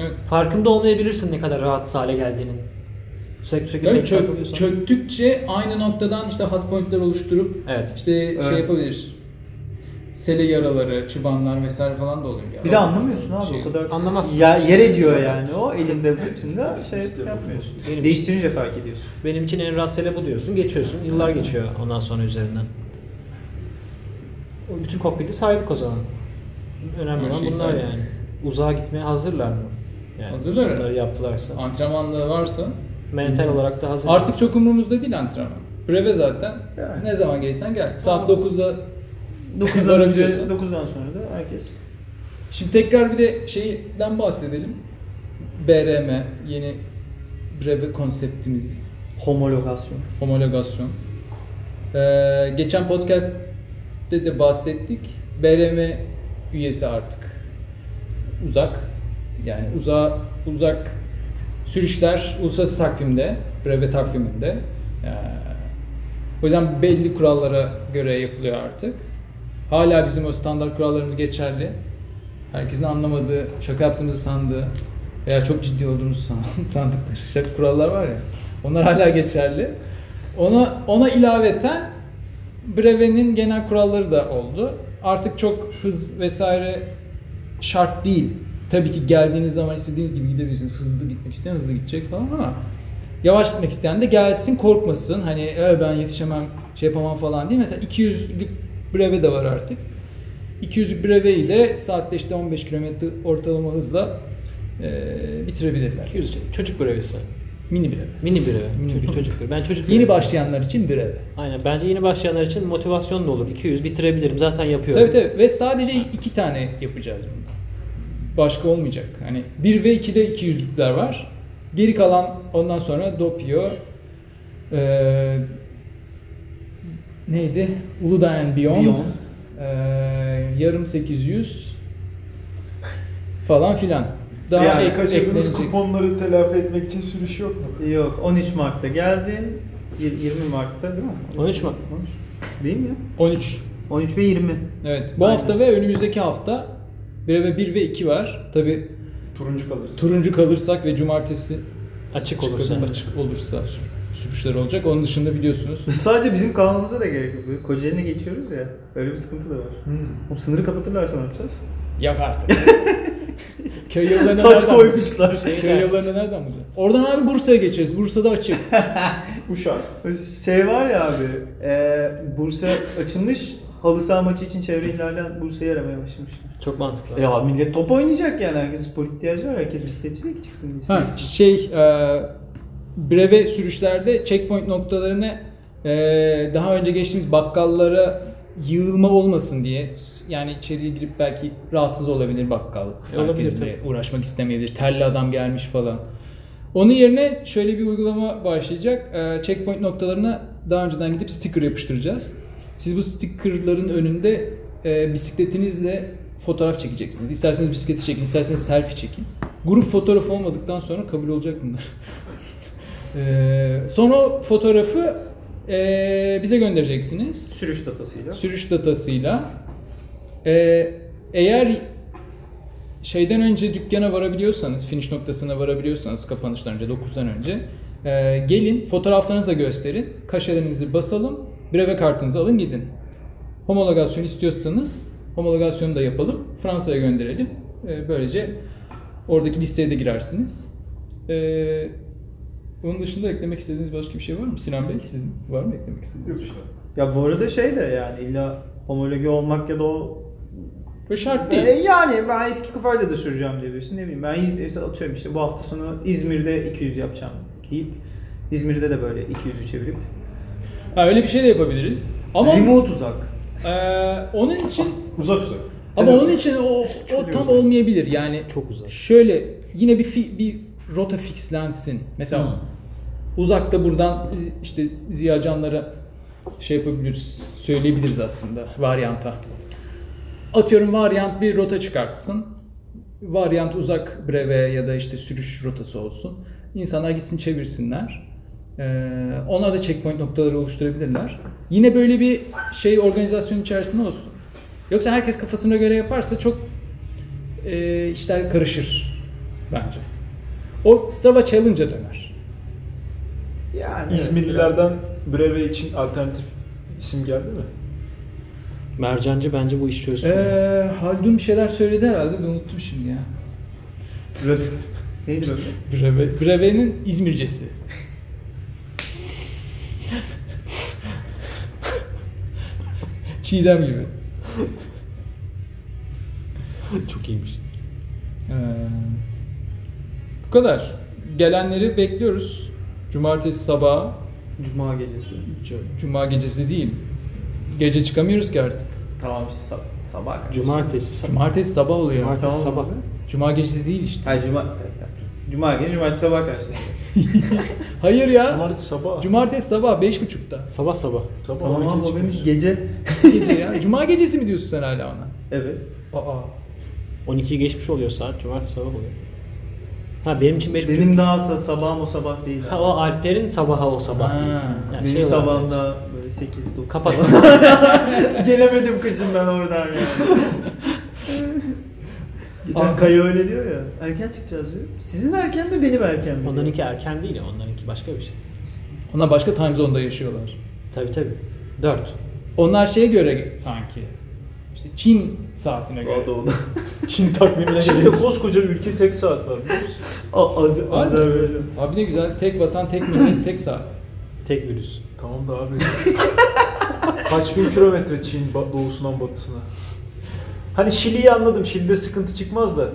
Evet. Farkında olmayabilirsin ne kadar rahatsız hale geldiğinin. Sürekli sürekli Evet, çök, çöktükçe aynı noktadan işte hot pointler oluşturup Evet. işte şey Evet. yapabilir. Sele yaraları, çıbanlar vesaire falan da oluyor. Bir de anlamıyorsun abi Şey- o kadar. Anlamazsın. Ya yer ediyor yani o elinde bütünde şey yapmıyorsun. Benim Değiştirince fark ediyorsun. Benim için en rahat sele bu diyorsun. Geçiyorsun. Yıllar geçiyor ondan sonra üzerinden. O bütün kokpiti saydık o zaman. Önemli olan şeyi bunlar yani. Uzağa gitmeye hazırlar mı? Yani Hazırlar Bunları herhalde. yaptılarsa. Antrenmanda varsa Mental olarak da hazır. artık çok umurumuzda değil antrenman. Breve zaten. Yani. Ne zaman gelsen gel. Saat 9'da 9'dan önce Varabiliyorsun. 9'dan sonra da herkes Şimdi tekrar bir de şeyden bahsedelim. BRM yeni breve konseptimiz. homologasyon. homologasyon. Ee, geçen podcast'te de bahsettik. BRM üyesi artık. Uzak. Yani uzak uzak sürüşler uluslararası takvimde, breve takviminde. Ee, o yüzden belli kurallara göre yapılıyor artık. Hala bizim o standart kurallarımız geçerli. Herkesin anlamadığı, şaka yaptığımızı sandığı veya çok ciddi olduğumuzu san- sandıkları şaka kurallar var ya. Onlar hala geçerli. Ona ona ilaveten Breve'nin genel kuralları da oldu. Artık çok hız vesaire şart değil. Tabii ki geldiğiniz zaman istediğiniz gibi gidebilirsiniz. Hızlı gitmek isteyen hızlı gidecek falan ama yavaş gitmek isteyen de gelsin korkmasın. Hani "E, ben yetişemem şey yapamam falan değil. Mesela 200'lük breve de var artık. 200'lük breveyi de saatte işte 15 km ortalama hızla e, bitirebilirler. 200 çocuk brevesi. Mini breve. Mini breve. Mini çocuk, breve. çocuk brevi. Ben çocuk Yeni başlayanlar için breve. Aynen. Bence yeni başlayanlar için motivasyon da olur. 200 bitirebilirim. Zaten yapıyorum. Tabii tabii ve sadece iki tane yapacağız bunu. Başka olmayacak. Hani 1 ve 2'de 200'lükler var. Geri kalan ondan sonra Doppio ee, neydi? Uludağ and Beyond, Beyond. ee, yarım 800 falan filan. Daha yani ek- kaçırdığınız kuponları telafi etmek için sürüş yok mu? Yok 13 Mart'ta geldin. yir- 20 Mart'ta değil mi? 13 mi? 13. Değil mi ya? 13. 13 ve 20. Evet. Bu Aynen. hafta ve önümüzdeki hafta 1 ve 1 ve 2 var. Tabi Turuncu kalırsa. Turuncu kalırsak ve cumartesi Açık olursa. açık, açık olursa sür- sürüşler olacak. Onun dışında biliyorsunuz. Sadece bizim kalmamıza da gerek yok. Kocaeli'ne geçiyoruz ya. Öyle bir sıkıntı da var. Hmm. O sınırı kapatırlarsa ne yapacağız? Yok artık. Köy yollarına Taş nereden koymuşlar. bulacaksın? Köy yollarına nereden bulacaksın? Oradan abi Bursa'ya geçeriz. Bursa'da açık. Uşak. Şey var ya abi. E, Bursa açılmış. Halı saha maçı için çevre ihlalinden Bursa'yı aramaya başlamış. Çok mantıklı. Ya millet top oynayacak yani. Herkes spor ihtiyacı var. Herkes bisikletçiyle çıksın. Ha, istesin. şey e, breve sürüşlerde checkpoint noktalarına e, daha önce geçtiğimiz bakkallara yığılma olmasın diye yani içeriye girip belki rahatsız olabilir bakkal. E, Herkesle uğraşmak istemeyebilir. Terli adam gelmiş falan. Onun yerine şöyle bir uygulama başlayacak. E, checkpoint noktalarına daha önceden gidip sticker yapıştıracağız. Siz bu stickerların önünde e, bisikletinizle fotoğraf çekeceksiniz. İsterseniz bisikleti çekin, isterseniz selfie çekin. Grup fotoğrafı olmadıktan sonra kabul olacak bunlar. Ee, sonra fotoğrafı e, bize göndereceksiniz. Sürüş datasıyla. Sürüş datasıyla. Ee, eğer şeyden önce dükkana varabiliyorsanız, finish noktasına varabiliyorsanız kapanıştan önce, 9'dan önce e, gelin fotoğraflarınızı da gösterin. Kaşelerinizi basalım, breve kartınızı alın gidin. Homologasyon istiyorsanız homologasyonu da yapalım. Fransa'ya gönderelim. E, böylece oradaki listeye de girersiniz. E, onun dışında eklemek istediğiniz başka bir şey var mı? Sinan Bey sizin var mı eklemek istediğiniz bir şey? Ya bu arada şey de yani illa homologe olmak ya da o Böyle şart değil. E, yani ben eski kafayla da süreceğim diyebilirsin ne bileyim ben işte atıyorum işte bu hafta sonu İzmir'de 200 yapacağım deyip İzmir'de de böyle 200'ü çevirip Ha, öyle bir şey de yapabiliriz. Ama remote uzak. eee, onun için Uzak uzak. ama onun için o, o tam olmayabilir. Yani Çok uzak. şöyle yine bir fi- bir rota fixlensin. Mesela uzakta buradan işte Ziya Canlara şey yapabiliriz, söyleyebiliriz aslında varyanta. Atıyorum varyant bir rota çıkartsın. Varyant uzak breve ya da işte sürüş rotası olsun. İnsanlar gitsin çevirsinler. Ee, onlar da checkpoint noktaları oluşturabilirler. Yine böyle bir şey organizasyon içerisinde olsun. Yoksa herkes kafasına göre yaparsa çok e, işler karışır bence. O Strava Challenge'a döner. Yani İzmirlilerden Breve için alternatif isim geldi mi? Mercancı bence bu işi çözsün. Ee, Haldun bir şeyler söyledi herhalde de unuttum şimdi ya. biraz- Rö- Neydi böyle? Breve, Breve'nin İzmircesi. Çiğdem gibi. Çok iyiymiş. Ee, bu kadar. Gelenleri bekliyoruz. Cumartesi sabahı. Cuma gecesi. Cuma gecesi değil. Gece çıkamıyoruz ki artık. Tamam işte sabah, sabah. Cumartesi sabah. Cumartesi sabah oluyor. Cumartesi Tamam. sabah. Cuma gecesi değil işte. Ha cuma. Cuma gece, cumartesi sabah karşı. Hayır ya. Cumartesi sabah. Cumartesi sabah beş buçukta. Sabah sabah. sabah Tamam 12'de ama o benim gece. Nasıl gece ya? Cuma gecesi mi diyorsun sen hala ona? Evet. Aa. 12'yi geçmiş oluyor saat. Cumartesi sabah oluyor. Ha benim için 5 Benim daha sa- sabahım o sabah değil. Ha, o Alper'in sabahı o sabah Ha. değil. Yani Benim şey olarak- sabahım da böyle 8 9. Kapat. Gelemedim kışın ben oradan ya. Geçen Aa. Kaya öyle diyor ya. Erken çıkacağız diyor. Sizin erken mi benim erken mi? Onlarınki erken değil ya. Onlarınki başka bir şey. Onlar başka time zone'da yaşıyorlar. Tabii tabii. 4. Onlar şeye göre sanki. İşte Çin saatine göre. O doğuda. Çin takvimine Çin'de göre. koskoca ülke tek saat var biliyor musun? A- Az Azerbaycan. Abi ne güzel. Tek vatan, tek millet, tek saat. Tek virüs. Tamam da abi. Kaç bin kilometre Çin ba- doğusundan batısına. Hani Şili'yi anladım. Şili'de sıkıntı çıkmaz da.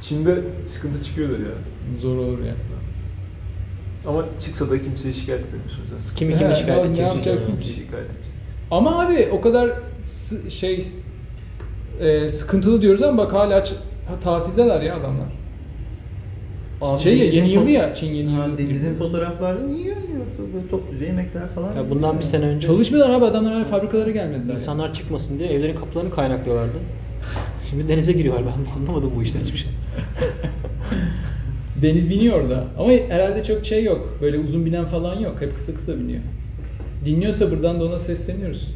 Çin'de sıkıntı çıkıyordur ya. Zor olur ya. Ama çıksa da kimseye şikayet edemiyorsunuz aslında. Kimi He, kimi şikayet ne edeceksin? yapacaksın? Şikayet edeceğiz. Ama abi o kadar şey e, sıkıntılı diyoruz ama bak hala ç- ha, tatildeler ya adamlar. Abi şey ya yeni yılı ya Çin yeni yılı. denizin fotoğraflarda niye görünüyor? Böyle topluca yemekler falan. Ya bundan bir sene önce Çalışmıyorlar abi adamlar hala fabrikalara gelmediler. insanlar çıkmasın diye evlerin kapılarını kaynaklıyorlardı. Şimdi denize giriyorlar. Ben anlamadım bu işten hiçbir şey. Deniz biniyor orada. Ama herhalde çok şey yok. Böyle uzun binen falan yok. Hep kısa kısa biniyor. Dinliyorsa buradan da ona sesleniyoruz.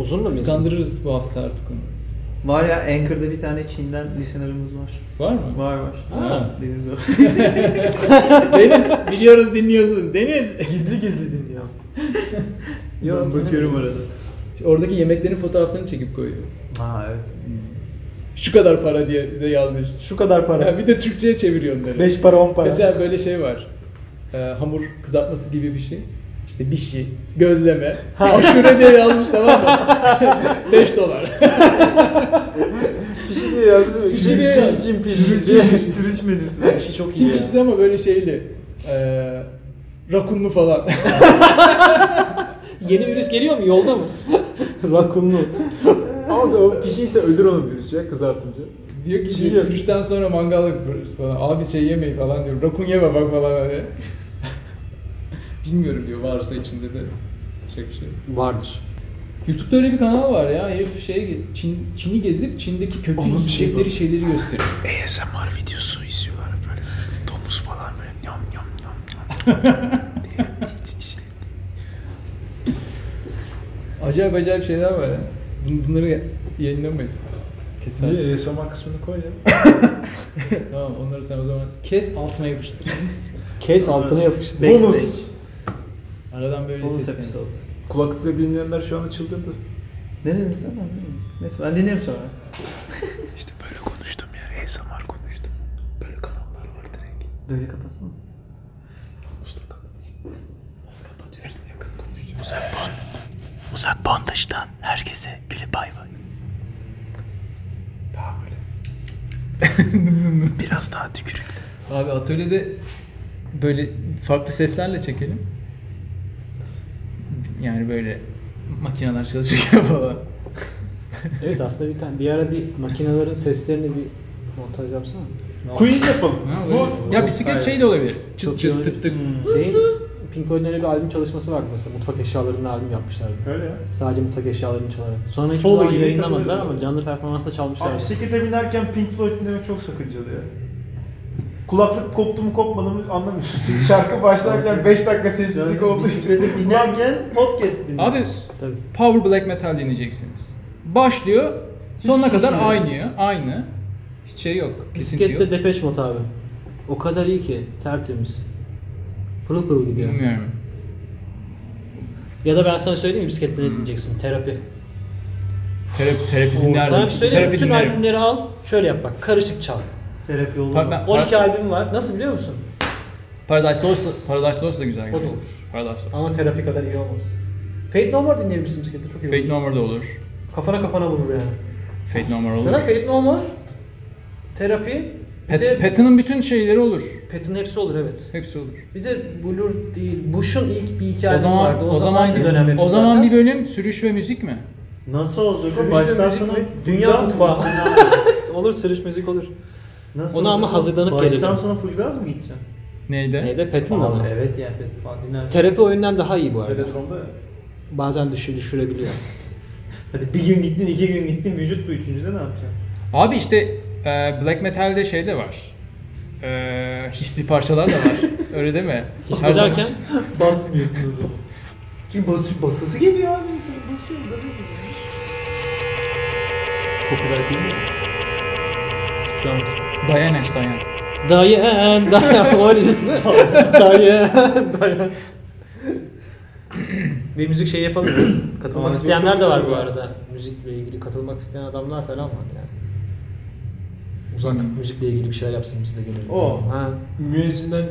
Uzun mu bilsin? Skandırırız bu hafta artık onu. Var ya Anchor'da bir tane Çin'den listener'ımız var. Var mı? Var var. Ha. Deniz o. Deniz biliyoruz dinliyorsun. Deniz. Gizli gizli dinliyor. Yok, Ben bakıyorum arada. Oradaki yemeklerin fotoğraflarını çekip koyuyor. Ha evet. Şu kadar para diye de yazmış. Şu kadar para. Ya bir de Türkçe'ye çeviriyor onları. 5 para 10 para. Mesela böyle şey var. Ee, hamur kızartması gibi bir şey. İşte bir şey, gözleme. Aşure diye yazmış tamam mı? 5 dolar. bir şey diye yazdı. Bir şey diye- Cim cim pişirici. Sürüş menüsü. Bir şey çok iyi Kim ya. pişti ama böyle şeyli. Ee, rakunlu falan. Yeni virüs geliyor mu? Yolda mı? Rakunlu. Ama o pişiyse ölür onu virüs ya kızartınca. diyor ki Çiğ diyor, yok. sürüşten sonra mangal yapıyoruz falan. Abi şey yemeyin falan diyor. Rakun yeme bak falan hani. Bilmiyorum diyor varsa içinde de şey bir şey. Vardır. YouTube'da öyle bir kanal var ya. Herif şey Çin, Çin'i gezip Çin'deki kötü Onun bir şey yiyecekleri şeyleri gösteriyor. ASMR videosu izliyorlar böyle domuz falan böyle yam yam yam yam diye hiç işte Acayip acayip şeyler var ya. Bun- Bunları yayınlamayız. Kesersin. Niye ASMR kısmını koy ya. tamam onları sen o zaman kes altına yapıştır. Kes altına yapıştı. Bonus. Aradan böyle Bonus ses episode. Kulaklıkla dinleyenler şu anda çıldırdı. Ne dedin sen? Ben bilmiyorum. Neyse ben dinlerim sonra. işte böyle konuştum ya ASMR konuştum. Böyle kanallar var direkt. Böyle kapatsana. Usta kapatsın. Nasıl kapatıyor? Yakın konuşacağım. Uzak bon. Uzak bon dıştan herkese gülü bay bay. Daha böyle. Biraz daha tükürüklü. Abi atölyede böyle farklı seslerle çekelim. Yani böyle makineler çalışırken falan. Evet aslında bir tane bir ara bir makinelerin seslerini bir montaj yapsana. Quiz yapalım. Ha, Bu ya bisiklet şey de olabilir. Çıt çıt tık tık. Şeyin Pink Floyd'un öyle bir albüm çalışması vardı mesela. Mutfak eşyalarının albüm yapmışlardı. Öyle ya. Sadece mutfak eşyalarını çalarak. Sonra hiçbir Foley zaman gibi yayınlamadılar ama canlı performansla çalmışlar. Abi bisiklete binerken Pink Floyd dinlemek çok sakıncalı ya. Kulaklık koptu mu kopmadı mı anlamıyorsun. Şarkı başlarken 5 dakika sessizlik olduğu için. Bisiklete binerken podcast dinliyoruz. Abi Tabii. power black metal dinleyeceksiniz. Başlıyor sonuna kadar susmuyor. aynı. Aynı. Hiç şey yok. Kesinti yok. Bisiklette Depeche Mode abi. O kadar iyi ki. Tertemiz. Pırıl pırıl gidiyor. Bilmiyorum. Ya da ben sana söyleyeyim mi bisiklette ne dinleyeceksin? Terapi. Terapi, terapi dinlerdim. Sana bir söyleyeyim mi? Terapi Bütün dinlerim. albümleri al. Şöyle yap bak. Karışık çal. Terapi yolu. Pa- ben- 12 albüm var. Nasıl biliyor musun? Paradise Lost, Paradise Lost da güzel. O da olur. Paradise Lost. Ama terapi kadar iyi olmaz. Fate No More dinleyebilirsin bisiklette. Çok iyi Fate olur. No More da olur. Kafana kafana vurur yani. Fate No More olur. Zaten Fate No More, terapi, bir Pat, de Patton'ın bütün şeyleri olur. Pat'ın hepsi olur evet. Hepsi olur. Bir de Blur değil, Bush'un ilk bir iki O albüm zaman vardı. O, zaman aynı dönem hepsi o zaman zaten. bir bölüm sürüş ve müzik mi? Nasıl olacak? Sürüş Baştan müzik sona mi? Dünya mutfağı. olur sürüş müzik olur. Nasıl Ona ama hazırlanıp Baştan gelelim. sonra full gaz mı gideceksin? Neydi? Neydi? Pat'ın da mı? Evet yani pek falan dinlersin. Terapi oyundan daha iyi bu arada. Ya. Bazen düşü düşürebiliyor. Hadi bir gün gittin, iki gün gittin, vücut bu üçüncüde ne yapacaksın? Abi işte e, black metal'de şey de var. E, hisli parçalar da var. Öyle değil mi? Hissederken Basmıyorsun o zaman. Çünkü bas, basası geliyor abi insan basıyor, gaza geliyor. copyright değil mi? Şu an. Dayan Ash dayan. Dayan, dayan. O öylesine. Dayan, dayan. bir müzik şey yapalım mı? Katılmak Aa, isteyenler de var bu arada. Müzikle ilgili katılmak isteyen adamlar falan var yani. Uzak müzikle ilgili bir şeyler yapsın biz de gelelim. Oo. Ha. Müezzinden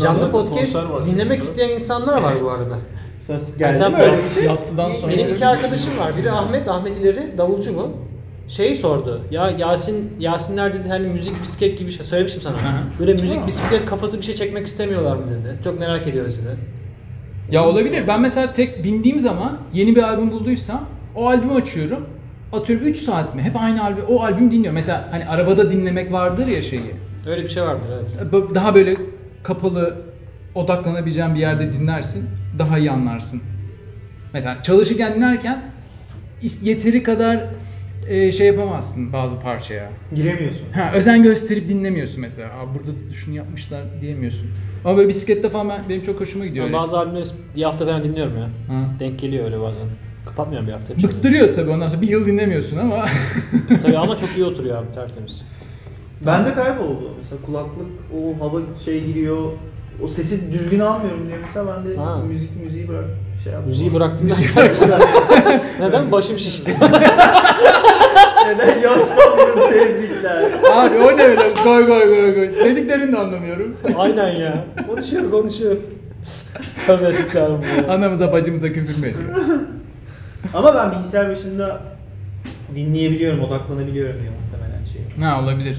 Canlı podcast dinlemek isteyen insanlar var bu arada. Sen Yani sen geldi mi öyle böyle bir şey? Yatsıdan sonra Benim iki arkadaşım var. Biri Ahmet, Ahmet İleri, davulcu bu. Şey sordu. Ya Yasin, Yasinler dedi hani müzik bisiklet gibi şey söylemiştim sana. Böyle müzik bisiklet kafası bir şey çekmek istemiyorlar mı dedi. Çok merak ediyoruz dedi. Ya olabilir. Ben mesela tek bindiğim zaman yeni bir albüm bulduysam o albümü açıyorum. Atıyorum 3 saat mi? Hep aynı albüm. O albüm dinliyorum. Mesela hani arabada dinlemek vardır ya şeyi. Öyle bir şey vardır evet. B- Daha böyle kapalı odaklanabileceğin bir yerde dinlersin. Daha iyi anlarsın. Mesela çalışırken dinlerken yeteri kadar e, şey yapamazsın bazı parçaya. Giremiyorsun. Ha, özen gösterip dinlemiyorsun mesela. Aa, burada da şunu yapmışlar diyemiyorsun. Ama böyle bisiklette falan ben, benim çok hoşuma gidiyor. Ben öyle. bazı albümleri bir hafta falan dinliyorum ya. Ha. Denk geliyor öyle bazen. Kapatmıyorum bir hafta. şey. Bıktırıyor tabii ondan sonra bir yıl dinlemiyorsun ama Tabii ama çok iyi oturuyor abi tertemiz. Bende kayboldu. Mesela kulaklık o hava şey giriyor. O sesi düzgün almıyorum diye mesela ben de Ha. müzik müziği bırak şey yaptım. Müziği bıraktım. Neden? Başım şişti. Neden yaşlandın tebrikler. abi o ne öyle koy koy koy koy. Dediklerini de anlamıyorum. Aynen ya. Konuşuyor konuşuyor. Tövbe estağfurullah. Anamıza bacımıza küfür mü ediyor? Ama ben bilgisayar başında dinleyebiliyorum, odaklanabiliyorum ya muhtemelen şey. Ha olabilir.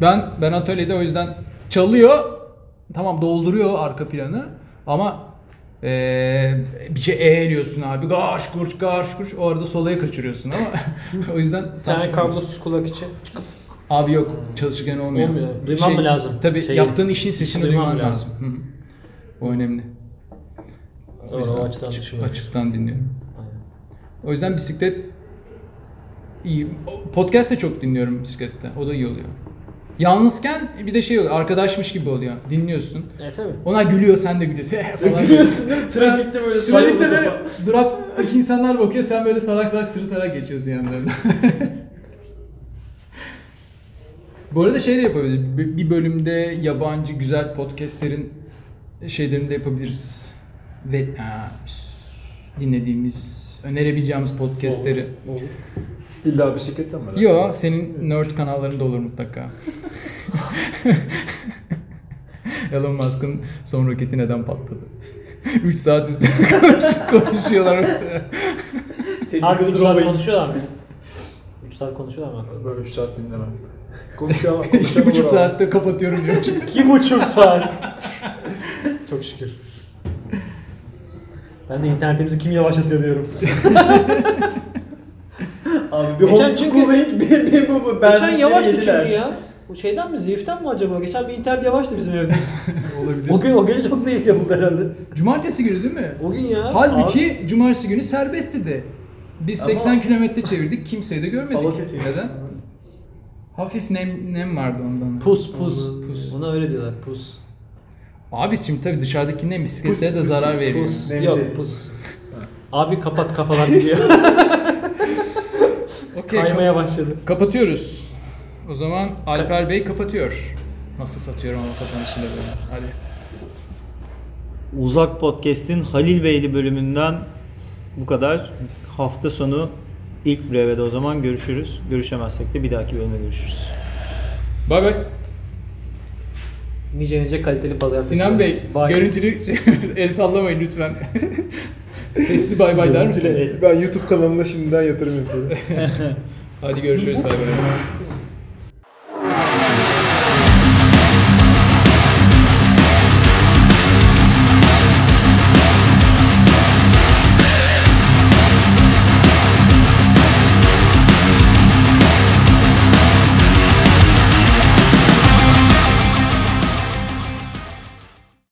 Ben ben atölyede o yüzden çalıyor. Tamam dolduruyor arka planı ama eee, bir şey eğiliyorsun abi. Garş kurş garş kurş. O arada solaya kaçırıyorsun ama o yüzden Bir tane kablosuz kulak için. Abi yok çalışırken olmuyor. Olmuyor. Duyman mı lazım? Tabii Şeyi, yaptığın işin sesini duyman duyman lazım. lazım. Hı. O önemli. O yüzden o açıdan açık- açıktan dinliyorum. Aynen. O yüzden bisiklet iyi. Podcast de çok dinliyorum bisiklette. O da iyi oluyor. Yalnızken bir de şey oluyor. Arkadaşmış gibi oluyor. Dinliyorsun. E tabii. Onlar gülüyor, sen de gülüyorsun falan. Gülüyorsun değil mi? Trafikte böyle saçma Trafikte böyle sapan. duraktaki insanlar bakıyor, sen böyle salak salak sırıtarak geçiyorsun yanlarında. Bu arada şey de yapabiliriz. Bir- Bir bölümde yabancı güzel podcastlerin şeylerini de yapabiliriz. Ve ha, dinlediğimiz, önerebileceğimiz podcastleri. İlla bisikletten mi? Yo, senin nerd kanallarında olur mutlaka. Elon Musk'ın son roketi neden patladı? 3 saat üstüne konuş- konuşuyorlar mesela. Harbi 3 Technical saat drawings. konuşuyorlar mı? 3 saat konuşuyorlar mı? Böyle 3 saat dinlemem. Konuşan, İki buçuk saatte kapatıyorum diyor. 2,5 saat. Çok şükür. Ben de internetimizi kim yavaşlatıyor diyorum. Abi bir Geçen homeschooling bir, bir bu bu. Ben Geçen yavaştı çünkü ya. Bu şeyden mi? Zayıftan mı acaba? Geçen bir internet yavaştı bizim evde. Olabilir. o gün o gece çok zayıf yapıldı herhalde. Cumartesi günü değil mi? O gün ya. Halbuki cumartesi günü serbestti de. Biz Ama- 80 kilometre çevirdik, kimseyi de görmedik. Hava kötü. Neden? Hafif nem, nem vardı ondan. Pus pus. Pus. Ona öyle diyorlar pus. Abi şimdi tabii dışarıdaki nem bisikletlere de zarar veriyor. Pus. Nemli. Yok pus. Abi kapat kafalar gidiyor. Kap- Kaymaya başladı. kapatıyoruz. O zaman Alper Bey kapatıyor. Nasıl satıyorum ama kapanışını böyle. Hadi. Uzak Podcast'in Halil Beyli bölümünden bu kadar. Hafta sonu ilk brevede o zaman görüşürüz. Görüşemezsek de bir dahaki bölümde görüşürüz. Bay bay. Nice nice kaliteli pazartesi. Sinan Bey, Bye. görüntülü el sallamayın lütfen. Sesli bay bay der misiniz? Ben YouTube kanalına şimdiden yatırım yapıyorum. Hadi görüşürüz bay bay.